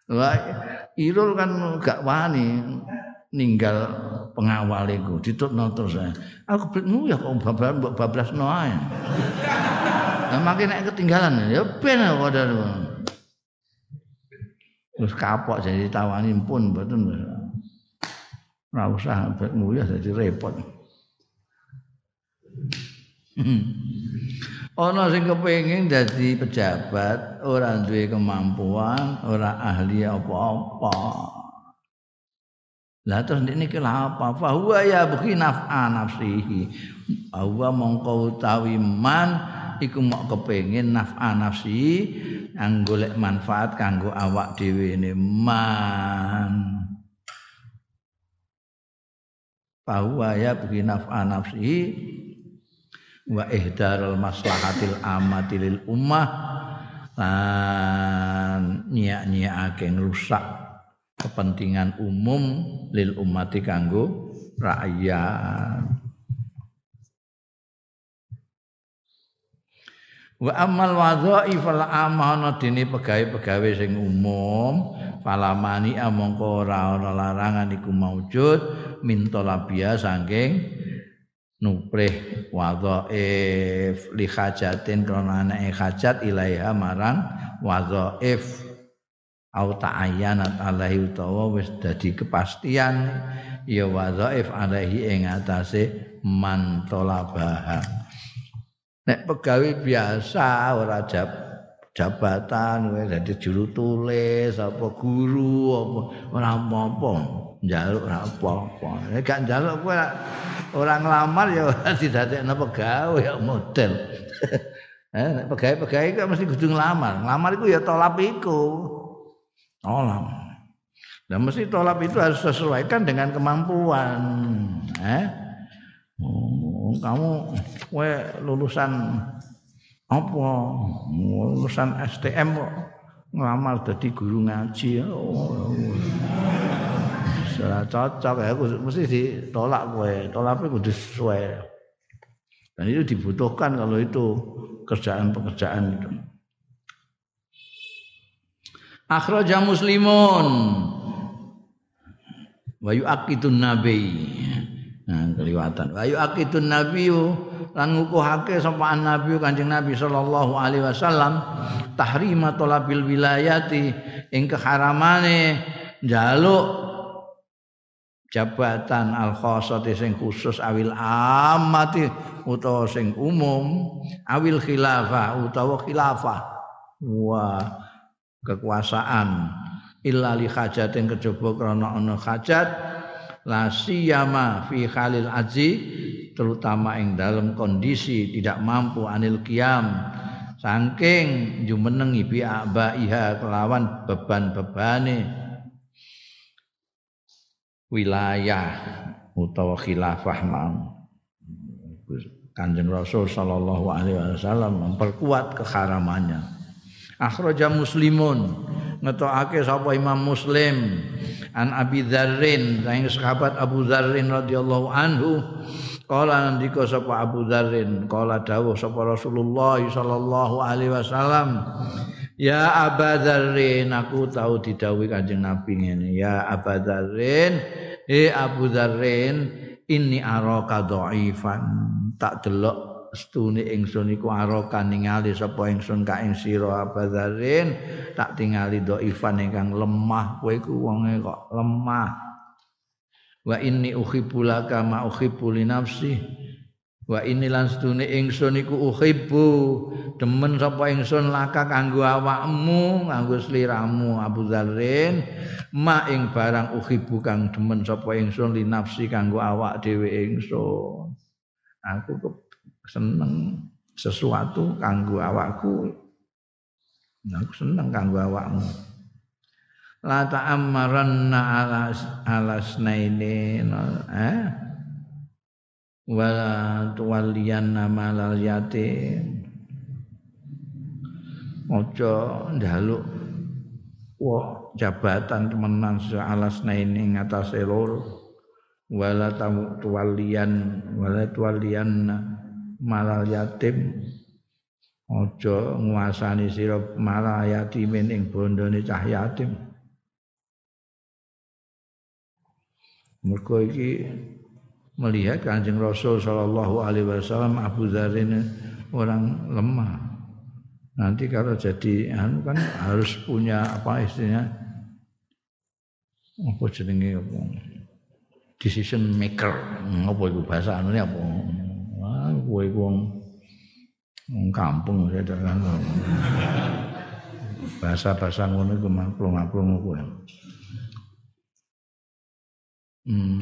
Wah, Irul kan gak wani ninggal pengawal iku ditutno terus. Aku bingung ya kok bablas mbok bablasno ae. (laughs) Lah makin nek ketinggalan ya ben kok Terus kapok jadi tawani pun betul. Ora usah nguyah jadi repot. (laughs) Ana sing kepengin dadi pejabat, ora duwe kemampuan, ora ahli apa-apa. Lah terus ini ki apa? Fa huwa ya bukhi naf'a nafsihi. Huwa mongko utawi man iku mok kepengin naf'a nafsi kanggo golek manfaat kanggo awak dhewe ne man. bahwa ya bagi naf'a nafsi wa ihdarul maslahatil amati lil ummah lan nyiak-nyiakake rusak kepentingan umum lil ummati kanggo rakyat. Wa amal wadhaif al amana dene pegawe-pegawe sing umum falamani amangka ora larangan iku maujud min talabia saking nuprih wadhaif li hajatin krana anake hajat ilaiha marang au ta'ayyanat alaihi utawa wis dadi kepastian ya wadhaif alaihi ing atase man talabah Nek pegawai biasa ora jab, jabatan wis dadi juru tulis apa guru apa ora apa-apa njaluk ora apa-apa. Nek gak njaluk kowe ora nglamar ya (laughs) ora didadekno pegawai ya model. (laughs) Eh pegawai-pegawai kok mesti kudu nglamar. Nglamar iku ya tolap iku tolap dan mesti tolap itu harus sesuaikan dengan kemampuan eh Oh, kamu kowe lulusan apa? Lulusan STM kok ngelamar jadi guru ngaji. Oh. Salah cocok ya, mesti ditolak kowe. Tolaknya kudu sesuai. Dan itu dibutuhkan kalau itu kerjaan-pekerjaan itu. Akhraja muslimun. Wa yu'aqidun nabi Nah, keliwatan. Wa yu'aqidun nabiyyu lan ngukuhake sapa nabi Kanjeng Nabi sallallahu alaihi wasallam tahrima talabil wilayati ing keharamane njaluk jabatan al khassati sing khusus awil amati utawa sing umum awil khilafah utawa khilafah. Wa kekuasaan. Illa li hajatin kejaba krana ana hajat la siyama fi khalil aji terutama ing dalam kondisi tidak mampu anil kiam saking jumenengi bi abaiha kelawan beban-bebane. Wilayah utawa khilafah mam Kanjeng Rasul sallallahu alaihi wasallam memperkuat keharamannya. Akhraja Muslimun. Ngetokake sapa Imam Muslim. An Abi Dzarrin saing sahabat Abu Dzarrin radhiyallahu anhu. Kala nandika sapa Abu Dzarrin? Kala dawuh sapa Rasulullah sallallahu alaihi wasallam Ya Abu Dzarrin aku tahu didhawuhi Kanjeng Nabi ngene. Ya Abu Dzarrin he Abu Dzarrin inni araka dhaifan. Tak delok stune ingsun iku araka ningali sapa ingsun ka ing sira abadarin tak tingali dhaifan ingkang lemah kowe iku wonge kok lemah. Wa inni uhibbu laka ma uhibbu li nafsi. Wa inni lan sedune ingsun iku uhibbu demen sapa ingsun laka kanggo awakmu kanggo sliramu Abu Dzarrin ma ing barang uhibbu kang demen sapa ingsun li nafsi kanggo awak dhewe ingsun. Aku seneng sesuatu kanggo awakku aku seneng kanggo awakmu. La ta'ammaranna ala alasnaini eh? Wala tuwaliyanna malal yatim. Ojo njaluk wa jabatan temenan alasnaini ngatasé loro. Wala tuwaliyan wala tuwaliyan malal yatim ojo nguasani sira malal yatimin ing bondone cah yatim. Mergo iki melihat Kanjeng Rasul sallallahu alaihi wasallam Abu Dzar orang lemah. Nanti kalau jadi anu kan harus punya apa istilahnya? Apa jenenge apa? Decision maker. Apa itu bahasa anu apa kowe iku wong kampung saya kan bahasa-bahasa ngono iku maklum-maklum kowe Hmm.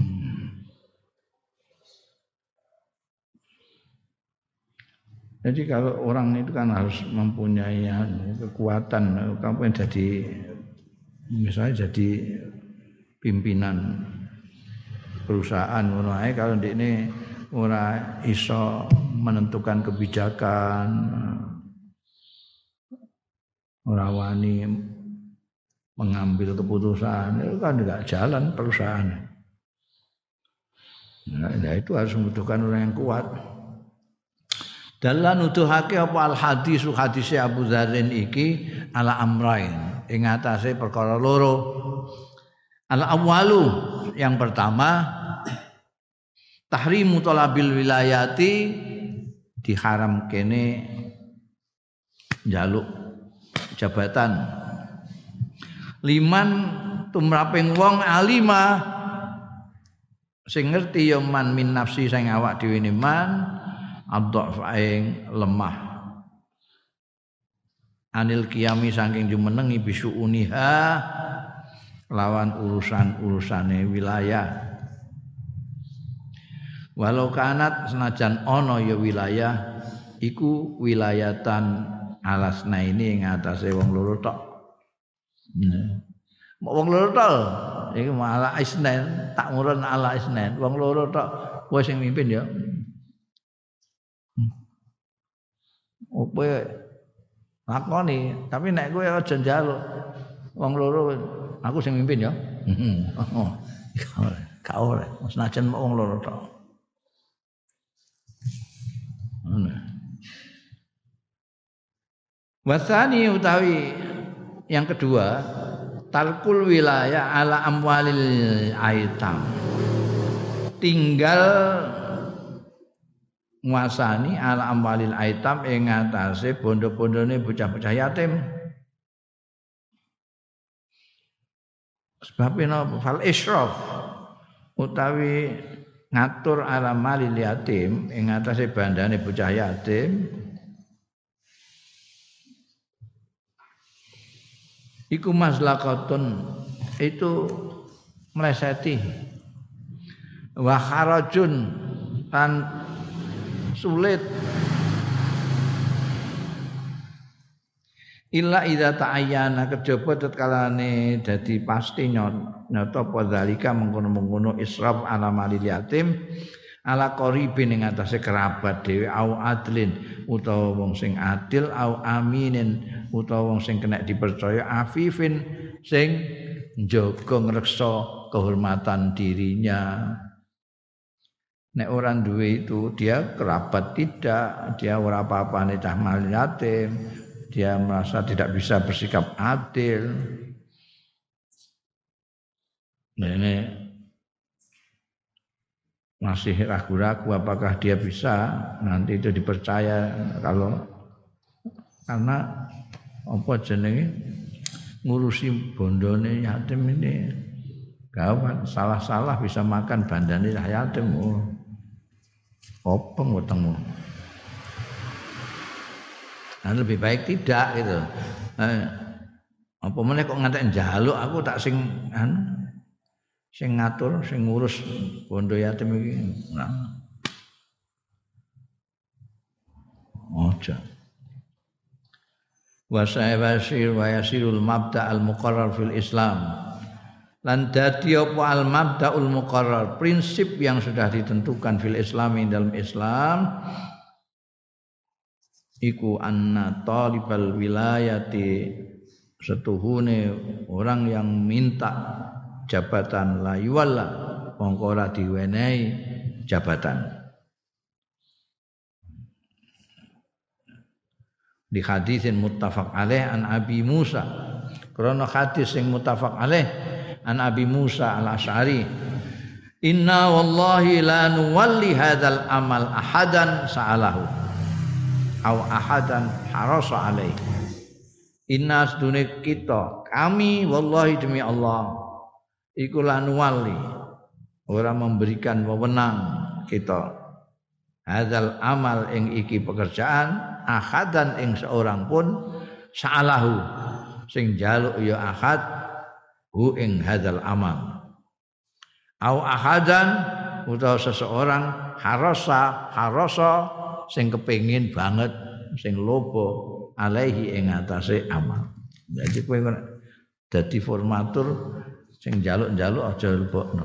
Jadi kalau orang itu kan harus mempunyai kekuatan, kamu jadi misalnya jadi pimpinan perusahaan mulai kalau di ini ora iso menentukan kebijakan ora wani mengambil keputusan itu kan tidak jalan perusahaan. Nah, nah, itu harus membutuhkan orang yang kuat. Dalam nuduhake apa al hadis hadis Abu Dzarin iki ala amrain ing atase perkara loro. Al awalu yang pertama tahrimu talabil wilayati diharam kene jaluk jabatan. Liman tumraping wong alima sing ngerti ya man min nafsi sing awak dhewe ne man adhaf ing lemah. Anil kiami saking jumenengi bisu uniha lawan urusan-urusane wilayah walau kanat senajan ono ya wilayah iku wilayatan alasna ini ing atase wong loro tok. Nah. wong loro tok? Iki malah isnen tak murun ala isnen wong loro tok kowe sing mimpin ya. Opo lakoni tapi nek kowe aja njaluk wong loro aku sing mimpin ya. (laughs) Oh gak oleh senajan wong loro tok Wasani utawi yang kedua talkul wilayah ala amwalil aitam. Tinggal nguasani ala amwalil aitam ing ngatasé bondo-bondone bocah-bocah yatim. Sebab napa fal israf utawi ngatur ala malil yatim ing ngatasé bandane bocah yatim. Iku maslakatun itu meleseti wa kharajun tan sulit. Illa idza ta'ayyana kejaba tetkalane dadi pasti nyata apa zalika mengkono-mengkono israf ala malil yatim ala qaribin ing atase kerabat dhewe au adlin utawa wong sing adil au aminin utawa wong sing kena dipercaya afifin sing njaga ngreksa kehormatan dirinya. Nek orang duwe itu dia kerabat tidak dia ora apa-apane cah yatim dia merasa tidak bisa bersikap adil nah ini masih ragu-ragu apakah dia bisa nanti itu dipercaya kalau karena apa jenenge ngurusi bondone yatim ini Gawat, salah-salah bisa makan bandane yatim. Oh. Openg wetengmu. Nah, lebih baik tidak gitu. Nah, apa meneh kok ngantek njaluk aku tak sing anu sing ngatur, sing ngurus bondo yatim iki. Nah. Ojo. Wa sa'ibasir wa yasirul mabda al muqarrar fil Islam. Lan dadi apa al mabdaul muqarrar, prinsip yang sudah ditentukan fil Islami dalam Islam iku anna talibal wilayati setuhune orang yang minta jabatan la yuwalla. Mongko ora diwenehi jabatan. Di hadisin muttafaq alaih an Abi Musa. Krana hadis sing muttafaq alaih an Abi Musa al Asy'ari Inna wallahi la nuwalli hadzal amal ahadan sa'alahu. Au ahadan harasa alaih. Inna sedune kita kami wallahi demi Allah iku lanuwali ora memberikan wewenang kita. Hadzal amal ing iki pekerjaan ahadan ing seorang pun sa'alahu. Sing jaluk ya ahad hu ing hadzal amal. Au ahadan utawa seseorang harasa harasa sing kepengin banget sing lobo alaihi ing atase amal. Jadi kowe dadi formatur sing njaluk-njaluk aja lebokno.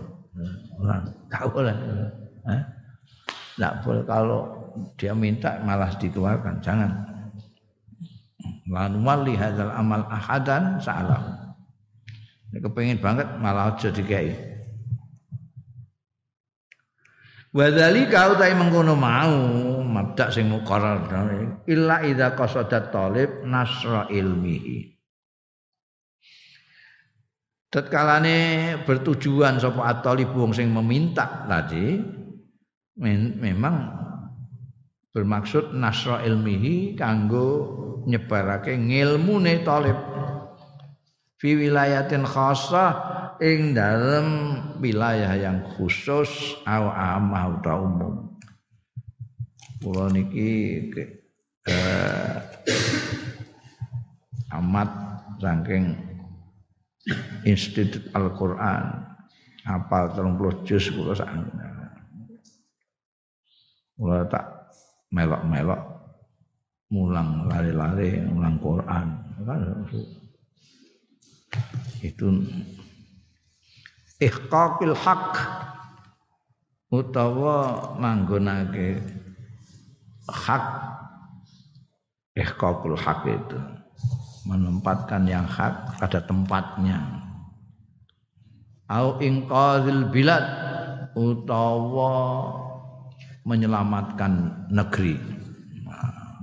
Ora gak boleh. Eh? Enggak boleh kalau dia minta malah dikeluarkan, jangan. Lan wali hadzal amal ahadan salah. Nek kepengin banget malah aja dikai. Wadzalika utai mengkono mau mabda sing muqarrar illa idza qasadat talib nasra ilmihi. Tatkalane bertujuan sapa at-talib wong sing meminta tadi memang bermaksud nasra ilmihi kanggo nyebarake ngilmune talib fi wilayatin khassah ing dalam wilayah yang khusus au amah utawa umum. Kula niki eh, amat saking Institut Al-Qur'an. Apal 30 juz kula sak kula tak melok-melok mulang lari-lari mulang Quran. Itu ihqaqil haq utawa manggonake hak ihqaqul haq itu menempatkan yang hak pada tempatnya au inqazil bilad utawa menyelamatkan negeri nah,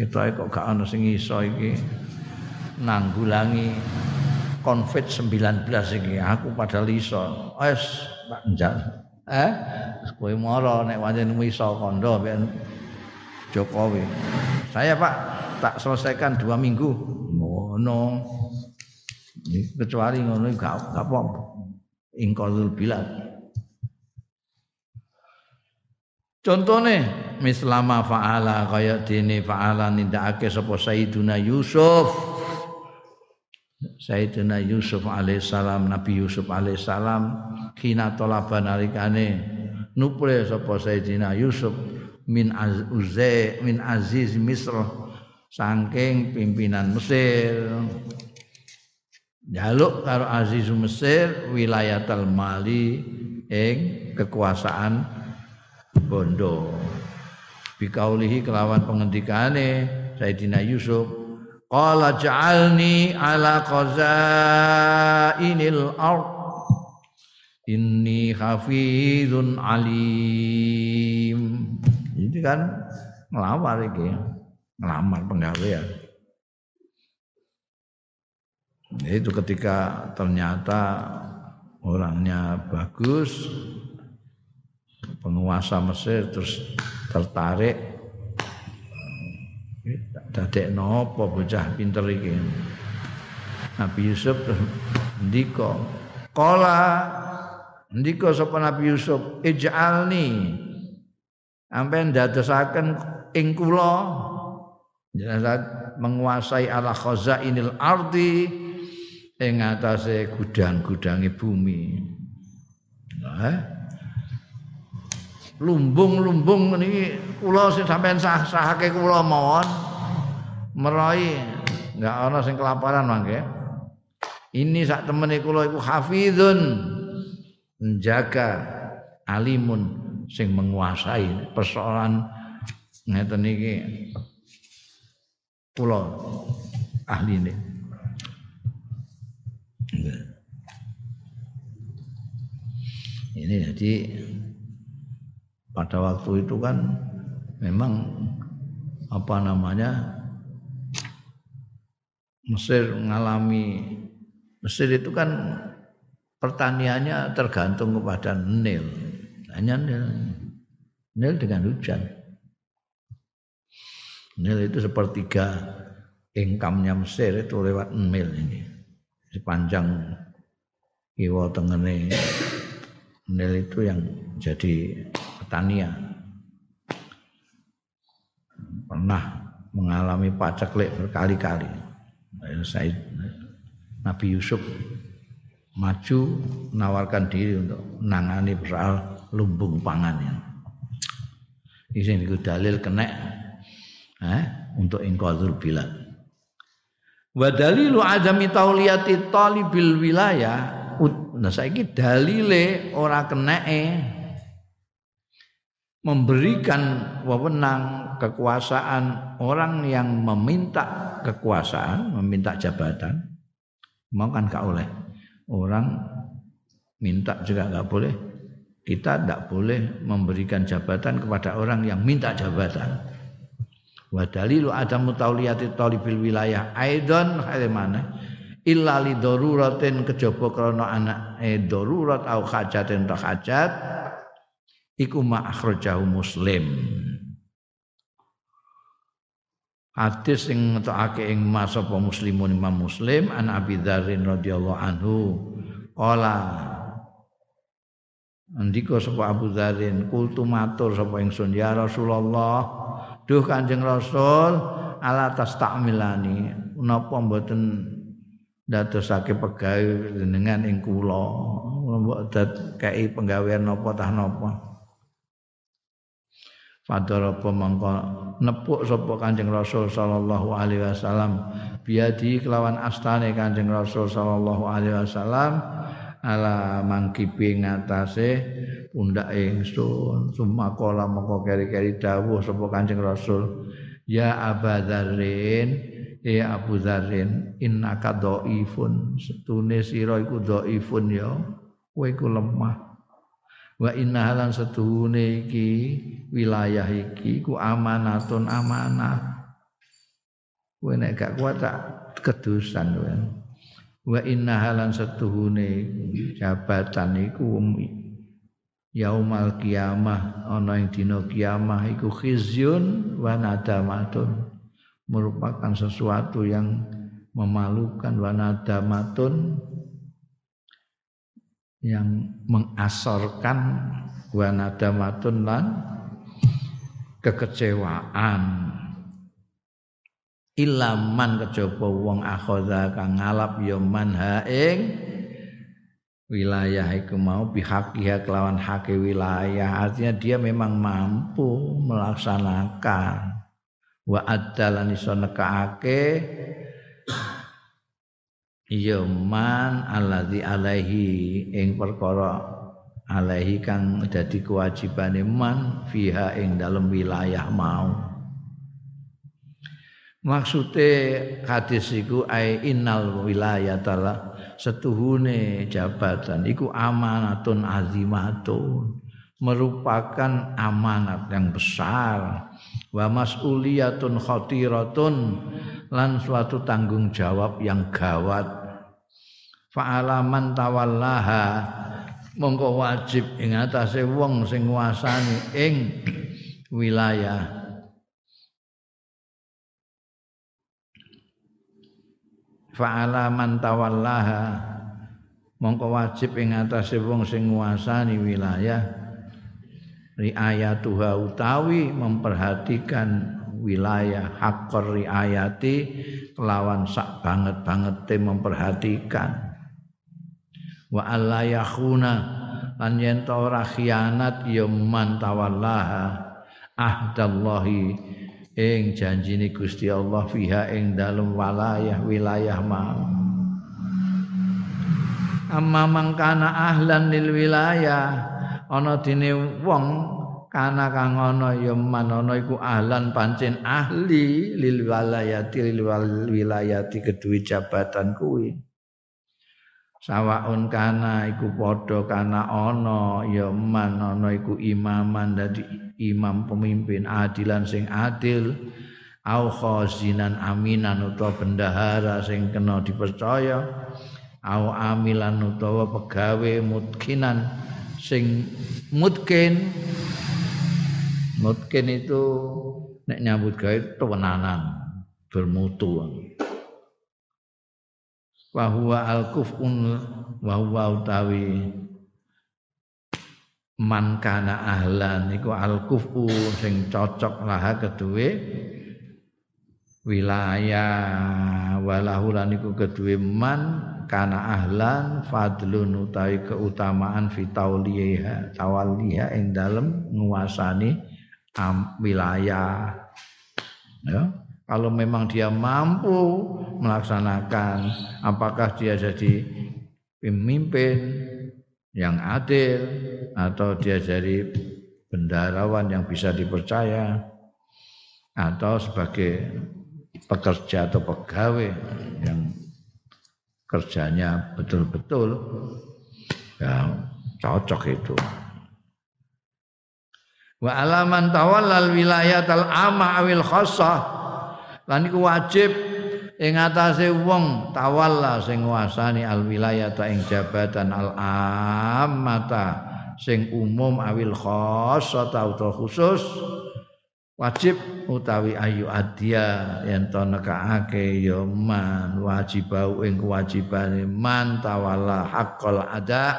kita kok gak ana sing iso iki nanggulangi Covid-19 iki aku padahal iso. Wes Pak Njal. Eh, kowe moro nek pancen iso kondo Jokowi. Saya Pak tak selesaikan dua minggu. Ngono. Kecuali ngono gak gak apa. Ingqalul bilad. Contohnya mislama fa'ala kaya dene fa'ala nindakake sapa Sayyiduna Yusuf Sayyidina Yusuf alaihissalam Nabi Yusuf alaihissalam kina tolaba nalikane nupre sapa Sayyidina Yusuf min az min aziz Misr saking pimpinan Mesir jaluk karo aziz Mesir wilayatul mali ing kekuasaan bondo bikaulihi kelawan pengendikane Sayyidina Yusuf Qala ja'alni ala qazainil ard Inni hafizun alim. Ini kan ngelamar iki. Ngelamar penggawean. Itu ketika ternyata orangnya bagus, penguasa Mesir terus tertarik dadek nopo bocah pinter iki? Nabi Yusuf ndika Kala ndika sapa Nabi Yusuf? Ij'alni. Ampen dadosaken ing kula menguasai ala khazainil ardi ing atase gudang-gudange bumi. Nah, lumbung-lumbung niki kula sing sampean sah-sahake kula mawon merai enggak ana sing kelaparan mangke. Ini sak temene kula iku hafizun menjaga alimun sing menguasai persoalan ngeten iki kula ahli ini. Ini jadi pada waktu itu kan memang apa namanya Mesir mengalami Mesir itu kan pertaniannya tergantung kepada Nil. Hanya Nil. Nil dengan hujan. Nil itu sepertiga income-nya Mesir itu lewat Nil ini. Sepanjang kiwa tengene Nil itu yang jadi pertanian. Pernah mengalami paceklik berkali-kali. Saya Nabi Yusuf maju menawarkan diri untuk menangani soal lumbung pangannya. Ini dalil kena eh, untuk ingkadzul bilad. Wa dalilu adami tauliyati talibil wilayah nah saiki dalile ora keneke memberikan wewenang kekuasaan orang yang meminta kekuasaan, meminta jabatan mau kan gak oleh. Orang minta juga nggak boleh. Kita tidak boleh memberikan jabatan kepada orang yang minta jabatan wa dalilu ada mutauliyati talibil wilayah. Aidon mana illa li daruratin kejaba krana anak eh darurat au hajatin ta hajat iku ma muslim. Hadis sing ngetokake ing mas apa muslimun Imam Muslim an Abi Dzarrin radhiyallahu anhu qala Andika sapa Abu Dzarrin kultu matur sapa ingsun ya Rasulullah duh Kanjeng Rasul ala tastamilani napa mboten dadosake pegawe jenengan ing kula? Mbok dad kei penggawean napa tah napa? Fadarapa mangko nepuk sapa Kanjeng Rasul sallallahu alaihi wasallam? Biadi kelawan astane Kanjeng Rasul sallallahu alaihi wasallam. Ala mangkipi ngatasé pundak ingsun sumakola mongko keri-keri dawuh sapa Kanjeng Rasul ya abadzarin ya Abu Dzarrin innaka dhaifun. Setune sira iku dhaifun ya kowe iku lemah. Wa inna halan setuhune iki wilayah iki ku amanatun amanah. Kowe nek gak kuat tak kedusan kowe. Wa inna halan setuhune jabatan iku yaumal kiamah ana ing dina kiamah iku khizyun wa nadamatun merupakan sesuatu yang memalukan wa nadamatun yang mengasorkan wa nadamatun lan kekecewaan. Ilaman kejaba wong akhadha kang ngalap ya man ing wilayah iku mau bihakiha kelawan hake wilayah. Artinya dia memang mampu melaksanakan. Wa adalan iso nekaake ya man alladzi alaihi ing perkara alaihi kang dadi kewajibane man fiha ing dalam wilayah mau. Maksude hadis iku ai innal wilayatala setuhune jabatan iku amanatun azimatun merupakan amanat yang besar. Wa mas'uliyatun khatiratun lan suatu tanggung jawab yang gawat. Fa'alaman tawallaha mongko wajib ing atase wong sing nguasani ing wilayah fa'alaman tawallaha. Mongko wajib ing atase wong sing nguasani wilayah. Riayatuha utawi memperhatikan wilayah hakor riayati kelawan sak banget banget memperhatikan. Wa alla yakhuna lan yen ora khianat ya man tawallaha ahdallahi ing janjine Gusti Allah fiha ing dalem wilayah wilayah mau. Amma mangkana ahlan lil wilayah ana dene wong kana kang ana ya man iku ahlan pancen ahli lil wilayati lil wilayati kedue jabatan kuwi sawaun kana iku padha kana ana ya man ana iku imaman dadi imam pemimpin adilan sing adil. Au khazinan aminan utawa bendahara sing kena dipercaya. Au amilan utawa pegawe mutkinan sing mutkin. Mutkin itu nek nyambut gawe tewenanan bermutu wa huwa al-kufun wa huwa utawi man kana ahlan iku al-kufu sing cocok lah kedue wilayah. Walahulan iku kedue man kana ahlan fadlun utawi keutamaan fi tauliha tawalliha ing dalem nguasani wilayah. Ya kalau memang dia mampu melaksanakan apakah dia jadi pemimpin yang adil atau dia jadi bendarawan yang bisa dipercaya atau sebagai pekerja atau pegawai yang kerjanya betul-betul ya cocok itu. Wa alaman tawallal wilayatal ama awil khassah lan iku wajib ing atase wong tawalla sing nguasani al wilayata ing jabatan al amata sing umum awil khassah atau khusus. Wajib utawi ayu adya yen to nekake ya man wajibau ing kewajibane man tawalla haqqal ada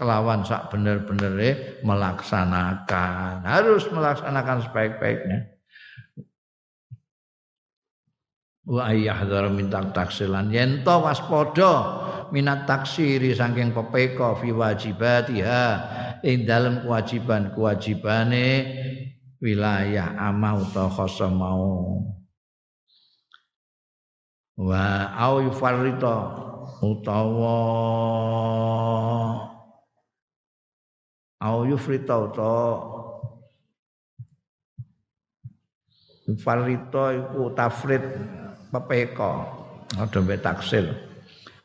kelawan sak bener-benere melaksanakan harus melaksanakan sebaik-baiknya wa ayyahdhar min taksilan. Yen to waspada minat taksiri saking pepeka fi wajibatiha. Ing dalem kewajiban-kewajibane wilayah amah utawa khosa mau. Wa au yufarrita utawa au yufrita utawa yufarrita iku tafrid pepeka ada mbek taksir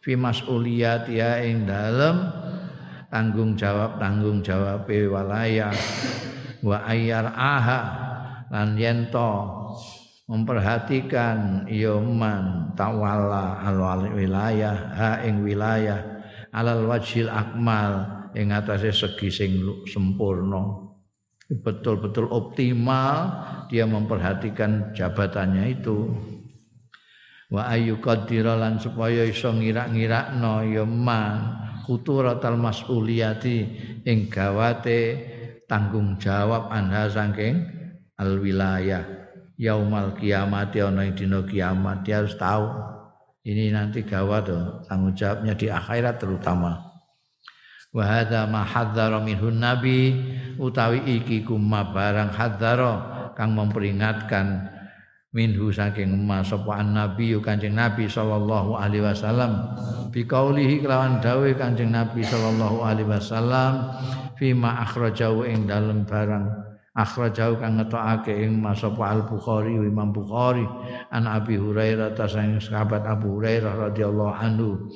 fi mas'uliyatiha ing dalem tanggung jawab tanggung jawab wilayah wa ayyar aha lan yento memperhatikan yoman tawala al wilayah ha ing wilayah alal wajil akmal ing atase segi sing sempurna. Betul-betul optimal dia memperhatikan jabatannya itu wa ayu qadira lan supaya iso ngira-ngirakno ya man khuturatal mas'uliyati ing gawate tanggung jawab anda saking al wilayah yaumal kiamat ana dina kiamat dia harus tahu. Ini nanti gawat tuh tanggung jawabnya di akhirat terutama. Wa hadza ma hadzara minhun nabi utawi iki kuma barang hadzara kang memperingatkan minhu saking emas. Sapa nabi kanjeng nabi sallallahu alaihi wasallam. Bi kaulihi kelawan dawe kanjeng nabi sallallahu alaihi wasallam fima akhrajahu ing dalem barang. Akhrajahu kang ngetokake ing masapa Al Bukhari Imam Bukhari an Abi Hurairah ta sang sahabat Abu Hurairah radhiyallahu anhu.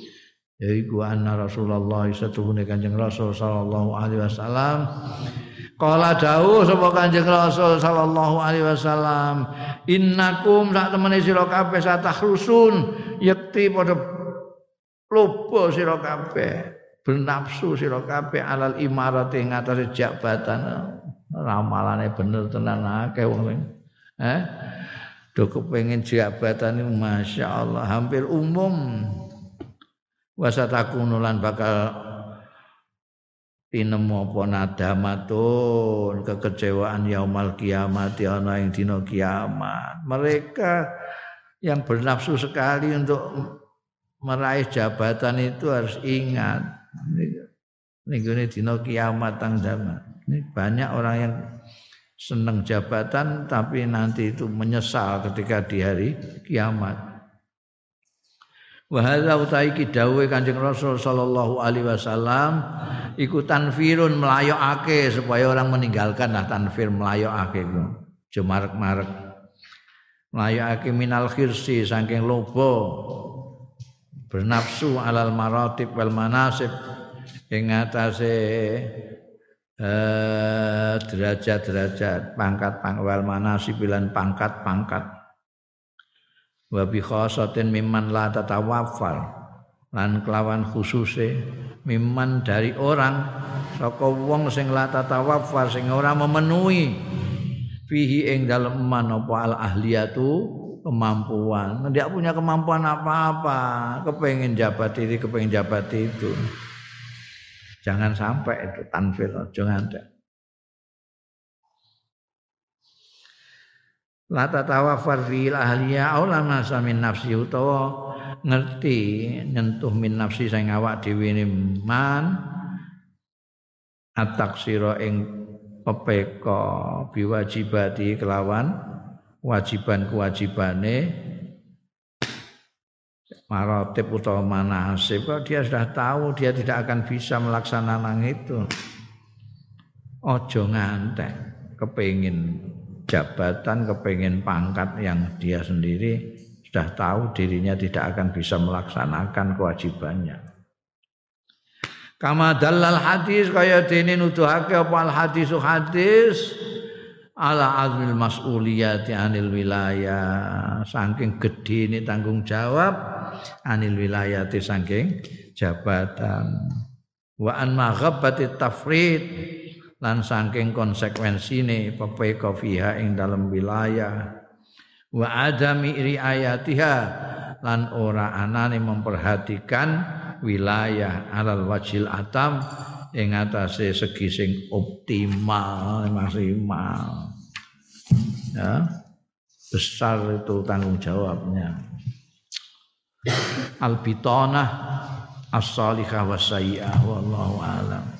Yaiku anna Rasulullah satuhune Kanjeng Rasul sallallahu alaihi wasallam Kala dawuh sapa Kanjeng Rasul sallallahu alaihi wasallam innakum sak temene sira kabeh satahrusun yakti padha lupa sira kabeh bernafsu sira kabeh alal imarat ing atase jabatan. Ramalane bener tenan akeh wong eh? Do kepengin jabatan Masya Allah hampir umum. Wasatakunu lan bakal tinemu apa nadamatun kekecewaan yaumal kiamat ana ing dina kiamat. Mereka yang bernafsu sekali untuk meraih jabatan itu harus ingat. Ini dina kiamat tang. Ini banyak orang yang senang jabatan tapi nanti itu menyesal ketika di hari kiamat. Wa hadza utai dawe Kanjeng Rasul sallallahu alaihi wasallam iku tanfirun melayokake supaya orang meninggalkan lah tanfir melayokake ku. Jemarek-marek. Melayokake minal khirsi saking lobo bernafsu alal maratib wal manasib ing atase eh, derajat-derajat pangkat-pangkat wal manasib lan pangkat-pangkat wa bi khasatin mimman la tatawaffal lan kelawan khususe mimman dari orang saka wong sing la tatawaffal sing ora memenuhi. Fihi ing dalem man apa al ahliyatu kemampuan. Tidak punya kemampuan apa-apa kepengen jabat ini kepengen jabat itu. Jangan sampai itu tanfil jangan ada la tatawafar fil ahliya aw la nasa min nafsi utawa ngerti nyentuh min nafsi sing awak dhewe man ataksira ing pepeka biwajibati kelawan wajiban kewajibane marotip utawa manasib. Kalau dia sudah tahu dia tidak akan bisa melaksanakan itu. Ojo ngantek kepingin jabatan, kepengen pangkat yang dia sendiri sudah tahu dirinya tidak akan bisa melaksanakan kewajibannya. Kama dalal hadis kaya dene nuduhake apa al hadis hadis? Ala azmil mas'uliyati anil wilayah. Saking gede ini tanggung jawab anil wilayati saking jabatan. Wa an maghabbati tafrid lan saking konsekuensine pepeka fiha ing dalam wilayah. Wa adami riayatiha lan ora anane memperhatikan wilayah alal wajil atam ing atase segi sing optimal maksimal. Ya besar itu tanggung jawabnya. Al bitanah as-salihah was wallahu alam